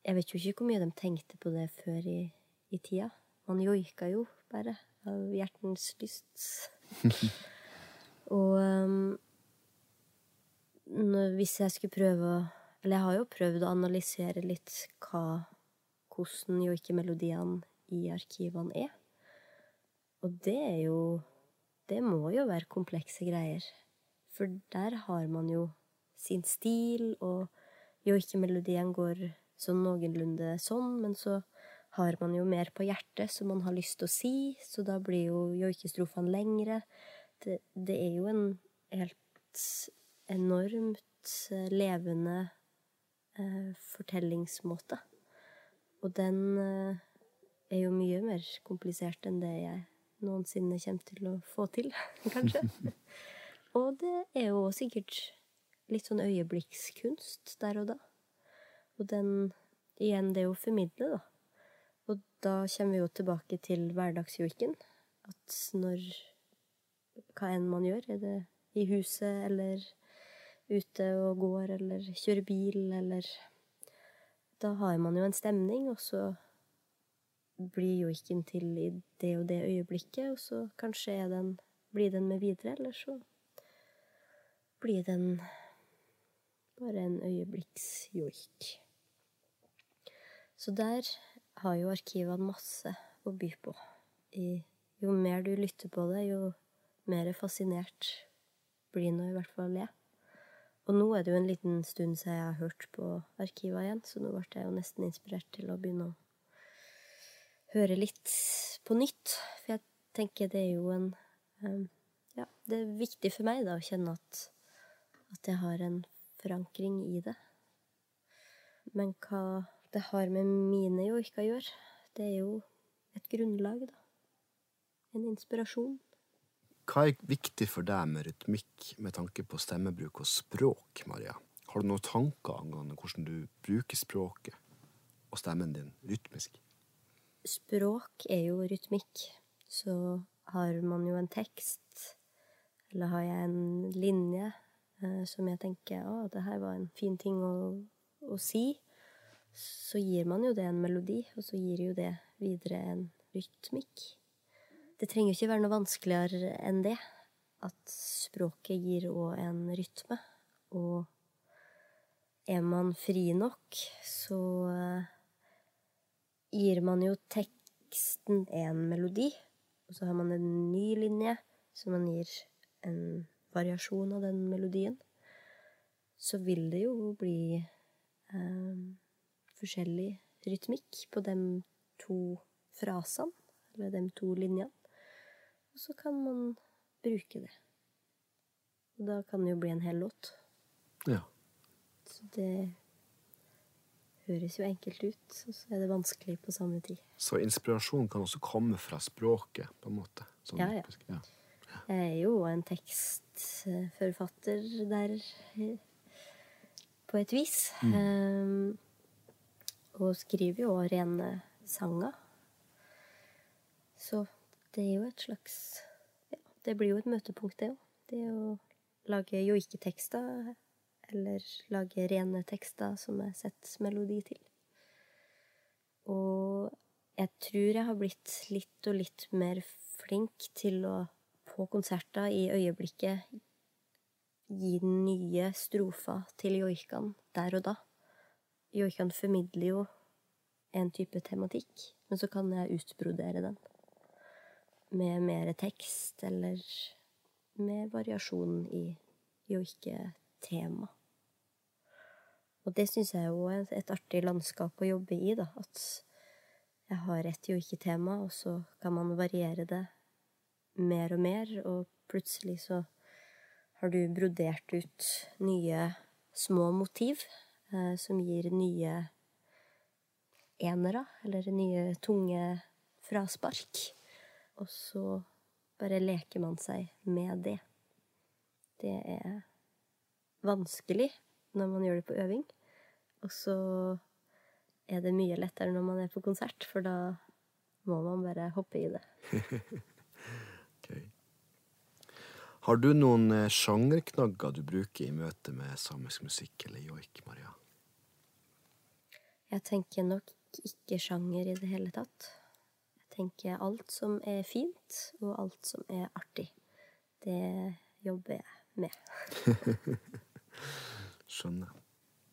Jeg vet jo ikke hvor mye de tenkte på det før i, i tida. Man joika jo bare av hjertens lyst. og um, når, hvis jeg skulle prøve å Eller jeg har jo prøvd å analysere litt hva hvordan joikemelodiene i arkivene er. Og det er jo Det må jo være komplekse greier. For der har man jo sin stil og joikemelodien går sånn noenlunde sånn, men så har man jo mer på hjertet som man har lyst til å si, så da blir jo joikestrofene lengre. Det, det, er jo en helt enormt eh, levende eh, fortellingsmåte. Og den eh, er jo mye mer komplisert enn det jeg noensinne kommer til å få til, kanskje. og det er jo sikkert litt sånn øyeblikkskunst der og da. Og den igjen det å formidle, da. Og da kommer vi jo tilbake til hverdagsjoiken. At når Hva enn man gjør, er det i huset eller ute og går eller kjører bil eller Da har man jo en stemning, og så blir joiken til i det og det øyeblikket, og så kanskje er den, blir den med videre, eller så blir den bare en øyeblikksjoik. Så der har jo arkivene masse å by på. I, jo mer du lytter på det, jo mer fascinert blir nå i hvert fall jeg. Og nå er det jo en liten stund siden jeg har hørt på arkiva igjen, så nå ble jeg jo nesten inspirert til å begynne å høre litt på nytt. For jeg tenker det er jo en Ja, det er viktig for meg da å kjenne at, at jeg har en forankring i det. Men hva det har med mine joiker å gjøre, det er jo et grunnlag, da. En inspirasjon. Hva er viktig for deg med rytmikk med tanke på stemmebruk og språk, Maria? Har du noen tanker angående hvordan du bruker språket og stemmen din rytmisk? Språk er jo rytmikk. Så har man jo en tekst, eller har jeg en linje eh, som jeg tenker å, det her var en fin ting å, å si, så gir man jo det en melodi, og så gir jo det videre en rytmikk. Det trenger jo ikke være noe vanskeligere enn det. At språket gir òg en rytme. Og er man fri nok, så eh, gir man jo teksten en melodi, og så har man en ny linje, så man gir en variasjon av den melodien. Så vil det jo bli eh, forskjellig rytmikk på de to frasene, eller de to linjene. Og så kan man bruke det. Og da kan det jo bli en hel låt. Ja. Så det høres jo enkelt ut, og så er det vanskelig på samme tid. Så inspirasjon kan også komme fra språket, på en måte? Sånn Ja, ja. ja. Jeg er jo en tekstforfatter der, eh, på et vis. Um, og skriver jo også rene sanger. Så det er jo et slags Ja, det blir jo et møtepunkt, det òg. Det å lage joiketekster, eller lage rene tekster som jeg setter melodi til. Og jeg tror jeg har blitt litt og litt mer flink til å på konserter i øyeblikket gi nye strofer til joikene der og da. Joikene formidler jo en type tematikk, men så kan jeg utbrodere den med mer tekst, eller med variasjon i joiketema. Og det syns jeg jo er et artig landskap å jobbe i, da. At jeg har et joiketema, og så kan man variere det mer og mer, og plutselig så har du brodert ut nye små motiv som gir nye enere, eller nye tunge fraspark. Og så bare leker man seg med det. Det er vanskelig når man gjør det på øving. Og så er det mye lettere når man er på konsert, for da må man bare hoppe i det. Har du noen eh, sjangerknagger du bruker i møte med samisk musikk eller joik, Maria? Jeg tenker nok ikke sjanger i det hele tatt. Jeg tenker alt som er fint, og alt som er artig. Det jobber jeg med. Skjønner.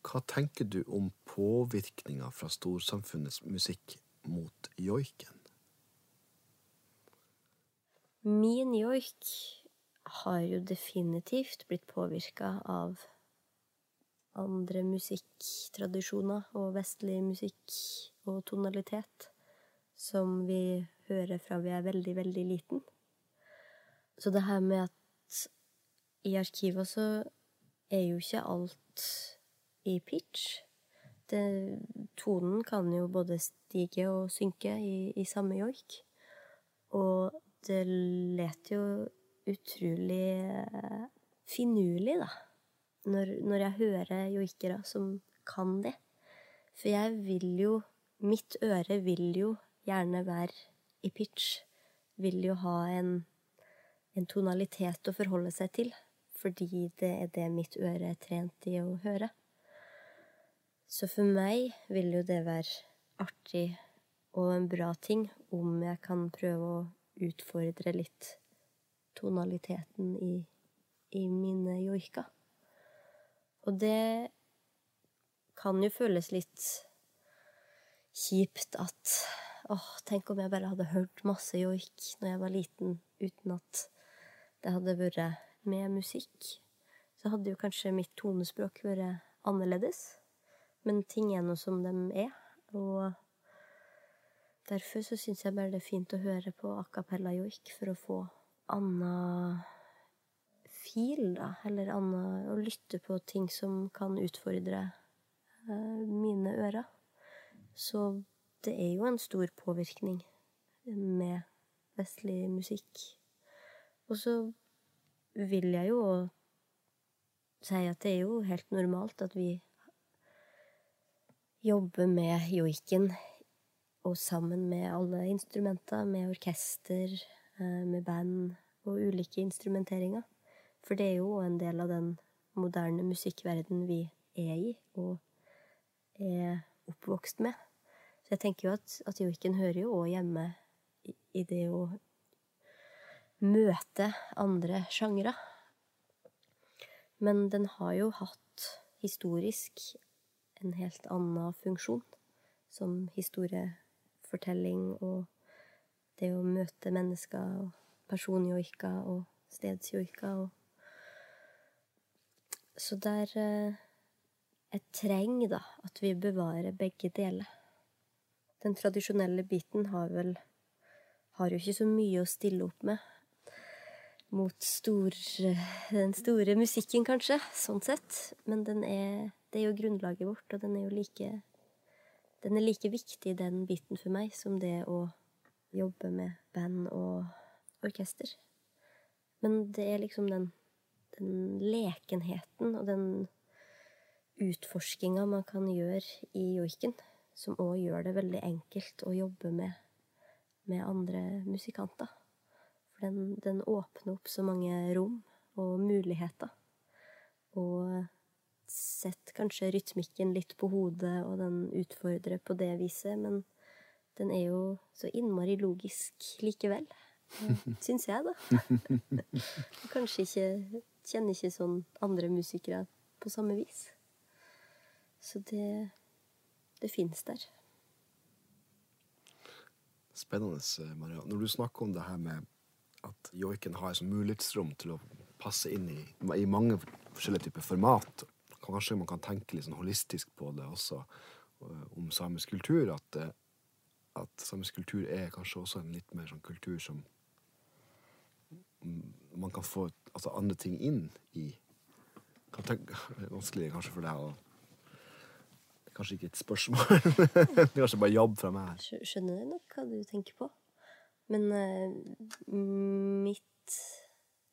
Hva tenker du om påvirkninga fra storsamfunnets musikk mot joiken? Min joik har jo definitivt blitt påvirka av andre musikktradisjoner og vestlig musikk og tonalitet som vi hører fra vi er veldig, veldig liten. Så det her med at i arkivet så er jo ikke alt i pitch. Det, tonen kan jo både stige og synke i, i samme joik. Og det leter jo utrolig eh, finurlig, da. Når, når jeg hører joikere som kan det. For jeg vil jo Mitt øre vil jo gjerne være i pitch vil jo ha en, en tonalitet å forholde seg til, fordi det er det mitt øre er trent i å høre. Så for meg vil jo det være artig og en bra ting om jeg kan prøve å utfordre litt tonaliteten i, i mine joiker. Og det kan jo føles litt kjipt at åh, tenk om jeg bare hadde hørt masse joik når jeg var liten, uten at det hadde vært med musikk. Så hadde jo kanskje mitt tonespråk vært annerledes. Men ting er nå som de er, og Derfor så syns jeg bare det er fint å høre på a cappella joik for å få anna fil, da, eller anna Å lytte på ting som kan utfordre eh, mine ører. Så det er jo en stor påvirkning med vestlig musikk. Og så vil jeg jo si at det er jo helt normalt at vi jobber med joiken og sammen med alle instrumenter, med orkester, med band og ulike instrumenteringer. For det er jo en del av den moderne musikkverden vi er i og er oppvokst med. Så jeg tenker jo at, at joiken hører jo òg hjemme i, i det å møte andre sjangre. Men den har jo hatt historisk en helt annen funksjon som historiefortelling og det å møte mennesker og personjoika og stedsjoika og Så der eh, Jeg trenger, da, at vi bevarer begge deler. Den tradisjonelle biten har vel Har jo ikke så mye å stille opp med mot stor, den store musikken, kanskje, sånn sett. Men den er, det er jo grunnlaget vårt, og den er jo like den er like viktig, den biten for meg, som det å jobbe med band og orkester. Men det er liksom den, den lekenheten og den utforskinga man kan gjøre i joiken, som òg gjør det veldig enkelt å jobbe med, med andre musikanter. For den, den åpner opp så mange rom og muligheter. Og setter kanskje rytmikken litt på hodet, og den utfordrer på det viset, men den er jo så innmari logisk likevel. Syns jeg, da. Kanskje ikke Kjenner ikke sånn andre musikere på samme vis. Så det Det fins der. Spennende, Maria. Når du snakker om det her med at joiken har et mulighetsrom til å passe inn i, i mange forskjellige typer format, Kanskje man kan tenke litt sånn holistisk på det også, eh, om samisk kultur. At, eh, at, samisk kultur er kanskje også en litt mer sånn kultur som man kan få altså, andre ting inn i. Kan tenke, vanskelig kanskje for deg å Kanskje ikke et spørsmål, kanskje bare jobb fra meg. Skjønner jeg nok hva du tenker på. Men uh, mitt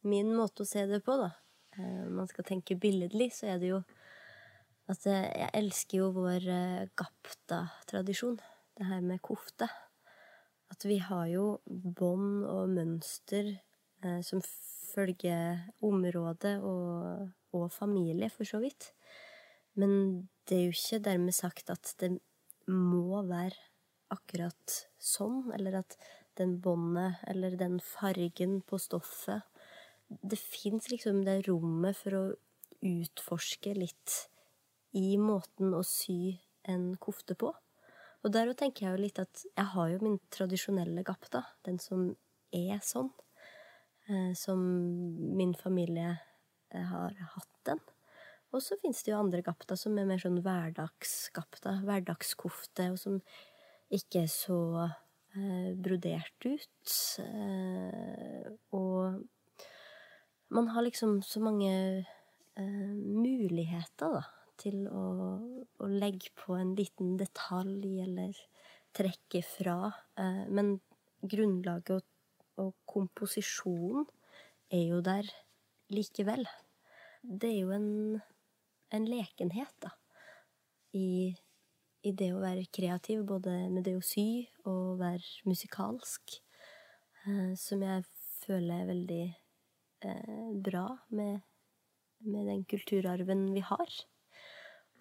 Min måte å se det på, da, uh, man skal tenke billedlig, så er det jo at eh, jeg elsker jo vår uh, gapta-tradisjon, det her med kofte. At vi har jo bånd og mønster eh, som følger området og, og, familie, for så vidt. Men det er jo ikke dermed sagt at det må være akkurat sånn, eller at den båndet eller den fargen på stoffet Det fins liksom det rommet for å utforske litt i måten å sy en kofte på. Og der tenker jeg jo litt at jeg har jo min tradisjonelle gapta, den som er sånn. Eh, som min familie eh, har hatt den. Og så fins det jo andre gapta som er mer sånn hverdagsgapta, hverdagskofte, og som ikke er så eh, brodert ut. Eh, og man har liksom så mange eh, muligheter, da til å, å, legge på en liten detalj eller trekke fra. Eh, men grunnlaget og, og komposisjonen er jo der likevel. Det er jo en, en lekenhet, da, i, i, det å være kreativ, både med det å sy og være musikalsk. eh, som jeg føler er veldig eh, bra med, med den kulturarven vi har.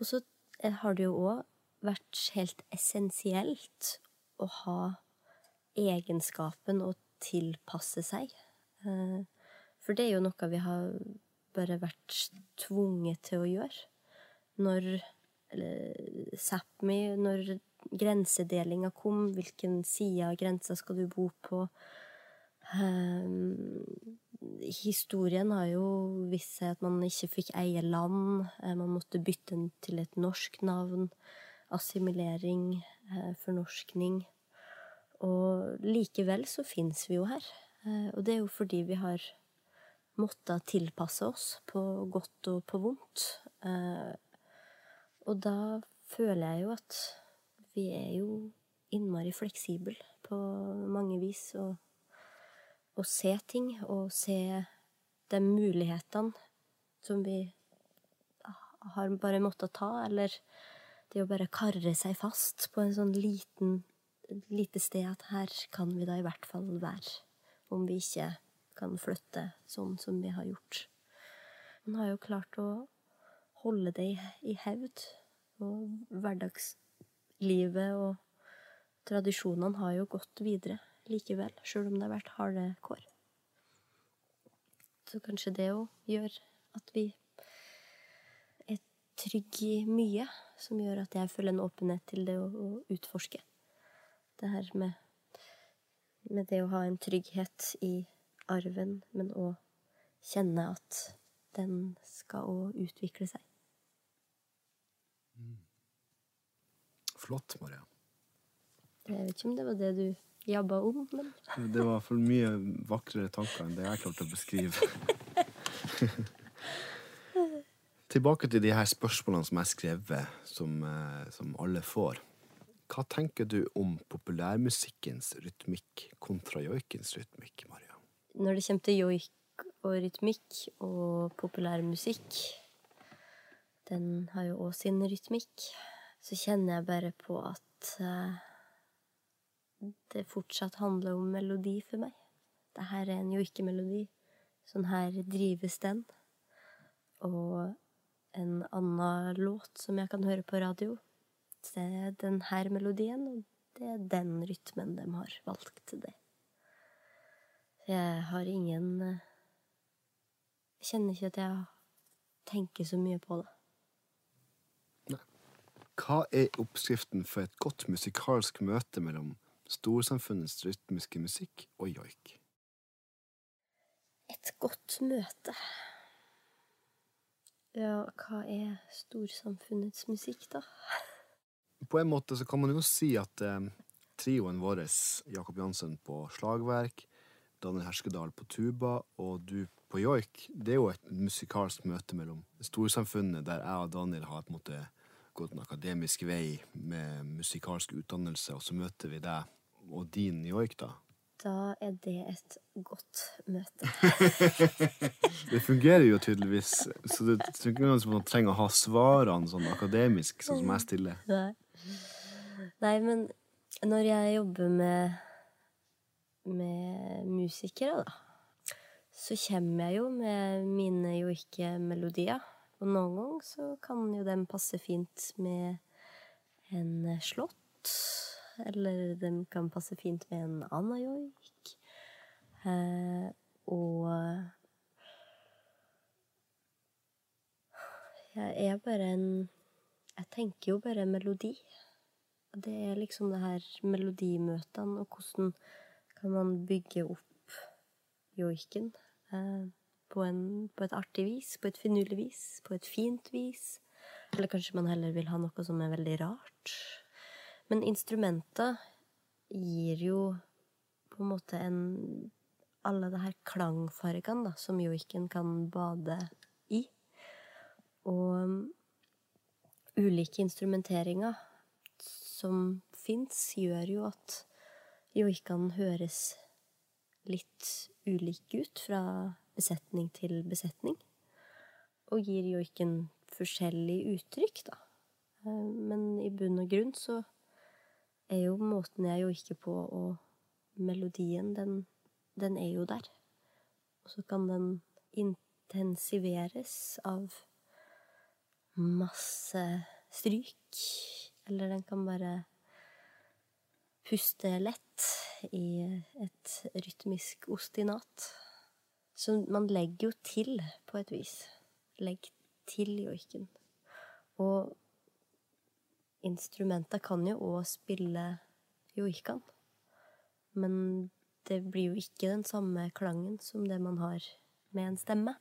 Og så eh, har det jo òg vært helt essensielt å ha egenskapen å tilpasse seg. Eh, for det er jo noe vi har bare vært tvunget til å gjøre. Når Sápmi, når grensedelinga kom, hvilken side av grensa skal du bo på? Historien har jo vist seg at man ikke fikk eie land. Eh, man måtte bytte den til et norsk navn. Assimilering, eh, fornorskning. Og likevel så fins vi jo her. Eh, og det er jo fordi vi har måttet tilpasse oss på godt og på vondt. Og da føler jeg jo at vi er jo innmari fleksible på mange vis. Og, og se ting, og se de mulighetene som vi har bare måttet ta, eller det å bare karre seg fast på en sånn liten lite sted at her kan vi da i hvert fall være, om vi ikke kan flytte sånn som vi har gjort. Man har jo klart å holde det i hevd, og hverdagslivet og tradisjonene har jo gått videre likevel, sjøl om det har vært harde kår. Så kanskje det òg gjør at vi er trygge i mye, som gjør at jeg føler en åpenhet til det å, å utforske. Det her med, med, det å ha en trygghet i arven, men òg kjenne at den skal òg utvikle seg. Mm. Flott, Maria. Jeg vet ikke om det var det du jabba om, men Det var for mye vakrere tanker enn det jeg klarte å beskrive. Tilbake til de her spørsmålene som jeg har skrevet, som, eh, som alle får. Hva tenker du om populærmusikkens rytmikk kontra joikens rytmikk, Maria? Når det kommer til joik og rytmikk og populærmusikk, den har jo òg sin rytmikk, så kjenner jeg bare på at uh, det fortsatt handler om melodi for meg. Det her er en melodi. Sånn her drives den. Og en annen låt som jeg kan høre på radio, det er den her melodien, og det er den rytmen de har valgt til det. Jeg har ingen Jeg kjenner ikke at jeg tenker så mye på det. Hva er oppskriften for et godt musikalsk møte mellom storsamfunnets rytmiske musikk og joik? Et godt møte Ja, hva er storsamfunnets musikk, da? På en måte så kan man jo si at eh, trioen vår, Jakob Jansen på slagverk, Daniel Herskedal på tuba og du på joik, det er jo et musikalsk møte mellom storsamfunnet, der jeg og Daniel har på en måte gått en akademisk vei med musikalsk utdannelse, og så møter vi deg og din joik, da? Da er det et godt møte. det fungerer jo tydeligvis, så det er ikke som man trenger å ha svarene sånn akademisk, sånn som jeg stiller. Nei. Nei, men når jeg jobber med, med musikere, da, så kommer jeg jo med mine joikemelodier. Og noen ganger så kan jo den passe fint med en slått eller de kan passe fint med en annen joik. Eh, og jeg er bare en Jeg tenker jo bare melodi. Det er liksom det her melodimøtene, og hvordan kan man bygge opp joiken eh, på, en, på et artig vis, på et finurlig vis, på et fint vis. Eller kanskje man heller vil ha noe som er veldig rart. Men instrumentet gir jo på en måte en Alle de her klangfargene da, som joiken kan bade i. Og ulike instrumenteringer som fins, gjør jo at joikene høres litt ulike ut fra besetning til besetning. Og gir joiken forskjellig uttrykk, da. Eh, men i bunn og grunn så er jo måten jeg joiker på, og melodien, den den er jo der. Og så kan den intensiveres av masse stryk. Eller den kan bare puste lett i et rytmisk ostinat. Så man legger jo til, på et vis. Legg til joiken. Og instrumenter kan jo òg spille joikaen. Men det blir jo ikke den samme klangen som det man har med en stemme.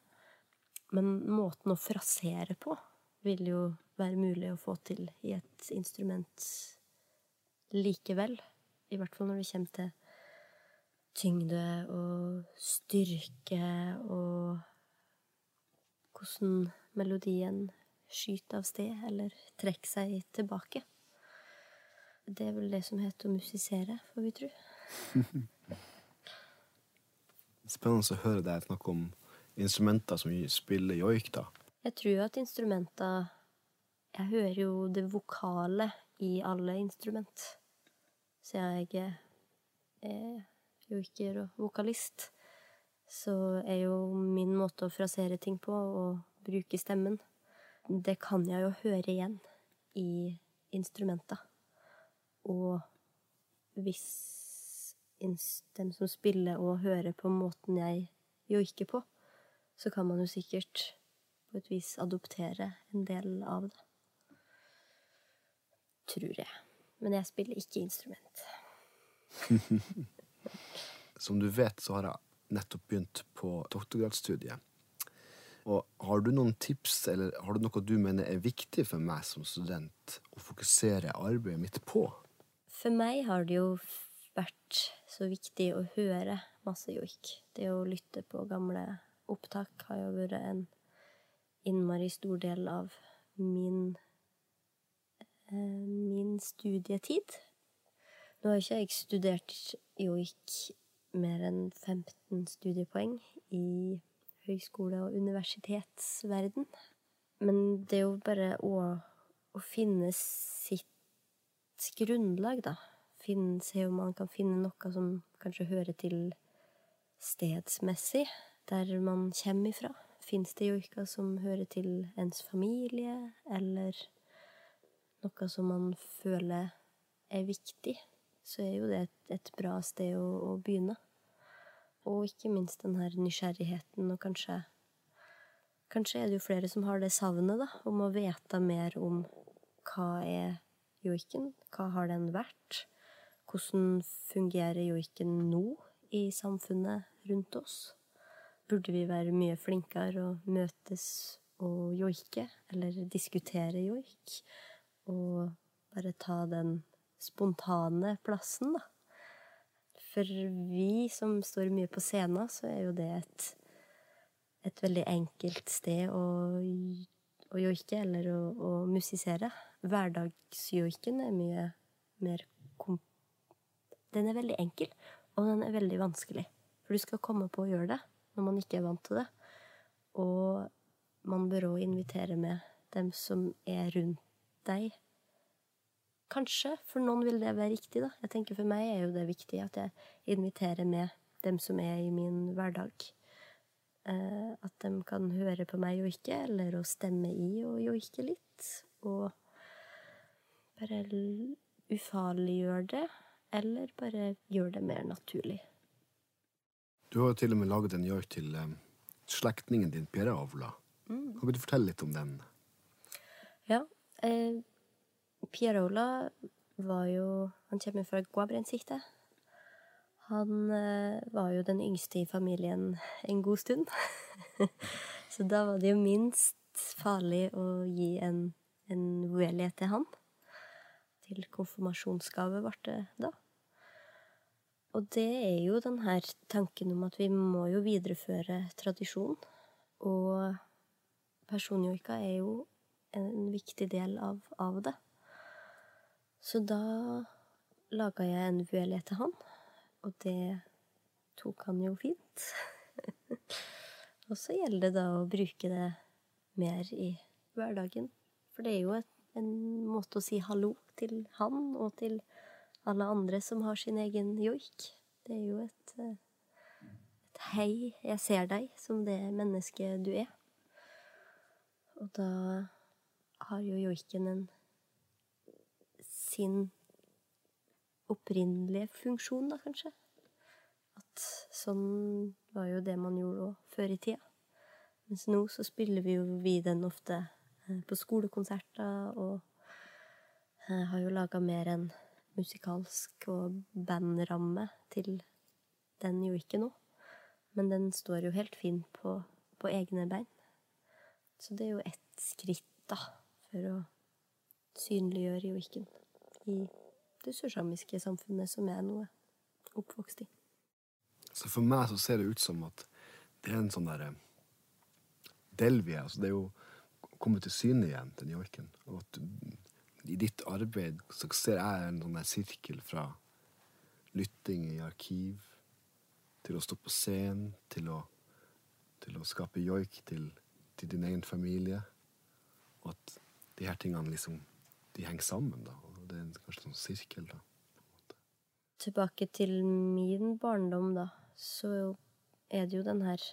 Men måten å frasere på vil jo være mulig å få til i et instrument likevel. I hvert fall når det kommer til tyngde og styrke og hvordan melodien skyter av sted eller trekke seg tilbake. Det er vel det som heter å musisere, får vi tro. Spennende å høre deg snakke om instrumenter som spiller joik, da. Jeg tror at instrumenter Jeg hører jo det vokale i alle instrument. Så jeg er joiker og vokalist. Så er jo min måte å frasere ting på å bruke stemmen. Det kan jeg jo høre igjen i instrumenta. Og hvis dem som spiller og hører på måten jeg joiker på, så kan man jo sikkert på et vis adoptere en del av det. Tror jeg. Men jeg spiller ikke instrument. Som du vet, så har jeg nettopp begynt på doktorgradsstudiet. Og har du noen tips, eller har du noe du mener er viktig for meg som student å fokusere arbeidet mitt på? For meg har det jo vært så viktig å høre masse joik. Det å lytte på gamle opptak har jo vært en innmari stor del av min eh, min studietid. Nå har ikke jeg studert joik mer enn 15 studiepoeng i høyskole- og universitetsverden. Men det er jo bare å, å finne sitt grunnlag, da finne, se om man kan finne noe som kanskje hører til stedsmessig, der man kommer ifra. Fins det joiker som hører til ens familie, eller noe som man føler er viktig, så er jo det et, et bra sted å, å, begynne. Og ikke minst den her nysgjerrigheten, og kanskje Kanskje er det jo flere som har det savnet, da, om å vite mer om hva er joiken, hva har den vært, hvordan fungerer joiken nå i samfunnet rundt oss? Burde vi være mye flinkere å møtes og joike, eller diskutere joik? Og bare ta den spontane plassen, da. For vi som står mye på scenen, så er jo det et, et veldig enkelt sted å, å joike, eller å, å musisere. Hverdagsjoiken er mye mer komplisert den er veldig enkel, og den er veldig vanskelig. For du skal komme på å gjøre det når man ikke er vant til det. Og man bør òg invitere med dem som er rundt deg. Kanskje, for noen vil det være riktig, da. Jeg tenker For meg er jo det viktig at jeg inviterer med dem som er i min hverdag. Eh, at de kan høre på meg og ikke, eller å stemme i og joike litt. Og bare ufarliggjøre det eller bare gjør det mer naturlig. Du har jo til og med laget en joik til eh, slektningen din, Pierre Avla. Mm. Kan du fortelle litt om den? Ja. Eh, Pierola var jo Han kommer fra Guabrensikte. Han eh, var jo den yngste i familien en god stund. Så da var det jo minst farlig å gi en, en uelighet til han til konfirmasjonsgave ble det da. Og det er jo den her tanken om at vi må jo videreføre tradisjon. Og personjoika er jo en viktig del av, av det. Så da laga jeg en vuelé til han, og det tok han jo fint. og så gjelder det da å bruke det mer i hverdagen. For det er jo en måte å si hallo til han og til alle andre som har sin egen joik. Det er jo et, et hei, jeg ser deg som det mennesket du er. Og da har jo joiken en sin opprinnelige funksjon, da, kanskje. At sånn var jo det man gjorde òg før i tida. Mens nå så spiller vi jo vi den ofte eh, på skolekonserter, og eh, har jo laga mer enn musikalsk og bandramme til den jo ikke nå. Men den står jo helt fin på, på egne bein. Så det er jo ett skritt, da, for å synliggjøre joiken i det sørsamiske samfunnet som jeg nå er oppvokst i. Så for meg så ser det ut som at det er en sånn derre Delvi Altså det er jo kommet til syne igjen, den joiken. Og at i ditt arbeid så ser jeg en sånn der sirkel fra lytting i arkiv til å stå på scenen, til å, til å skape joik til, til, din egen familie. Og at de her tingene liksom de henger sammen, da. Og det er kanskje en sånn sirkel, da. Tilbake til min barndom, da, så er det jo den her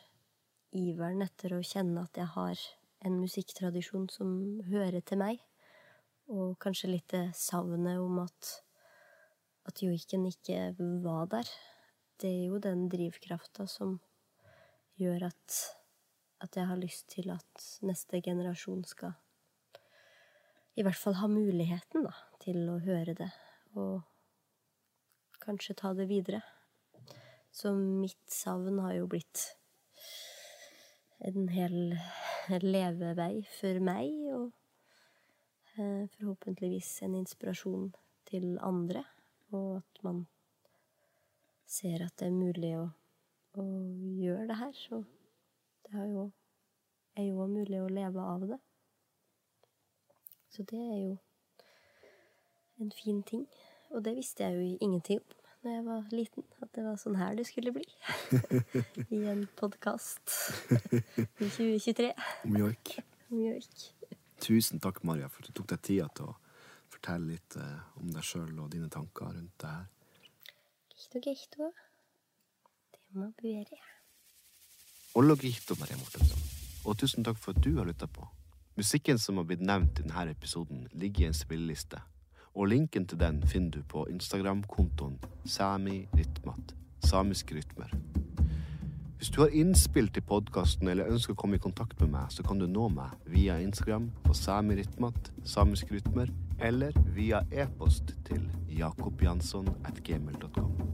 iveren etter å kjenne at jeg har en musikktradisjon som hører til meg, og kanskje litt det savnet om at, at joiken ikke var der det er jo den drivkrafta som gjør at, at jeg har lyst til at neste generasjon skal i hvert fall ha muligheten da, til å høre det, og kanskje ta det videre. Så mitt savn har jo blitt en hel levevei for meg, og eh, forhåpentligvis en inspirasjon til andre, og at man ser at det er mulig å, å gjøre det her, så det er jo mulig å leve av det. Så det er jo en fin ting. Og det visste jeg jo ingenting om da jeg var liten, at det var sånn her det skulle bli. I en podkast i 2023. Om joik. Om joik. Tusen takk, Maria, for at du tok deg tida til å fortelle litt eh, om deg sjøl og dine tanker rundt det her. Gehto, gehto. Det må buere. Ollo gihto, Maria Mortensson. Og tusen takk for at du har lytta på. Musikken som har blitt nevnt i denne episoden, ligger i en spilleliste. Og linken til den finner du på Instagram-kontoen samirytmat, Samiske rytmer. Hvis du har innspill til podkasten eller ønsker å komme i kontakt med meg, så kan du nå meg via Instagram på samirytmat, samiske rytmer, eller via e-post til jakobjansson at gmail.com.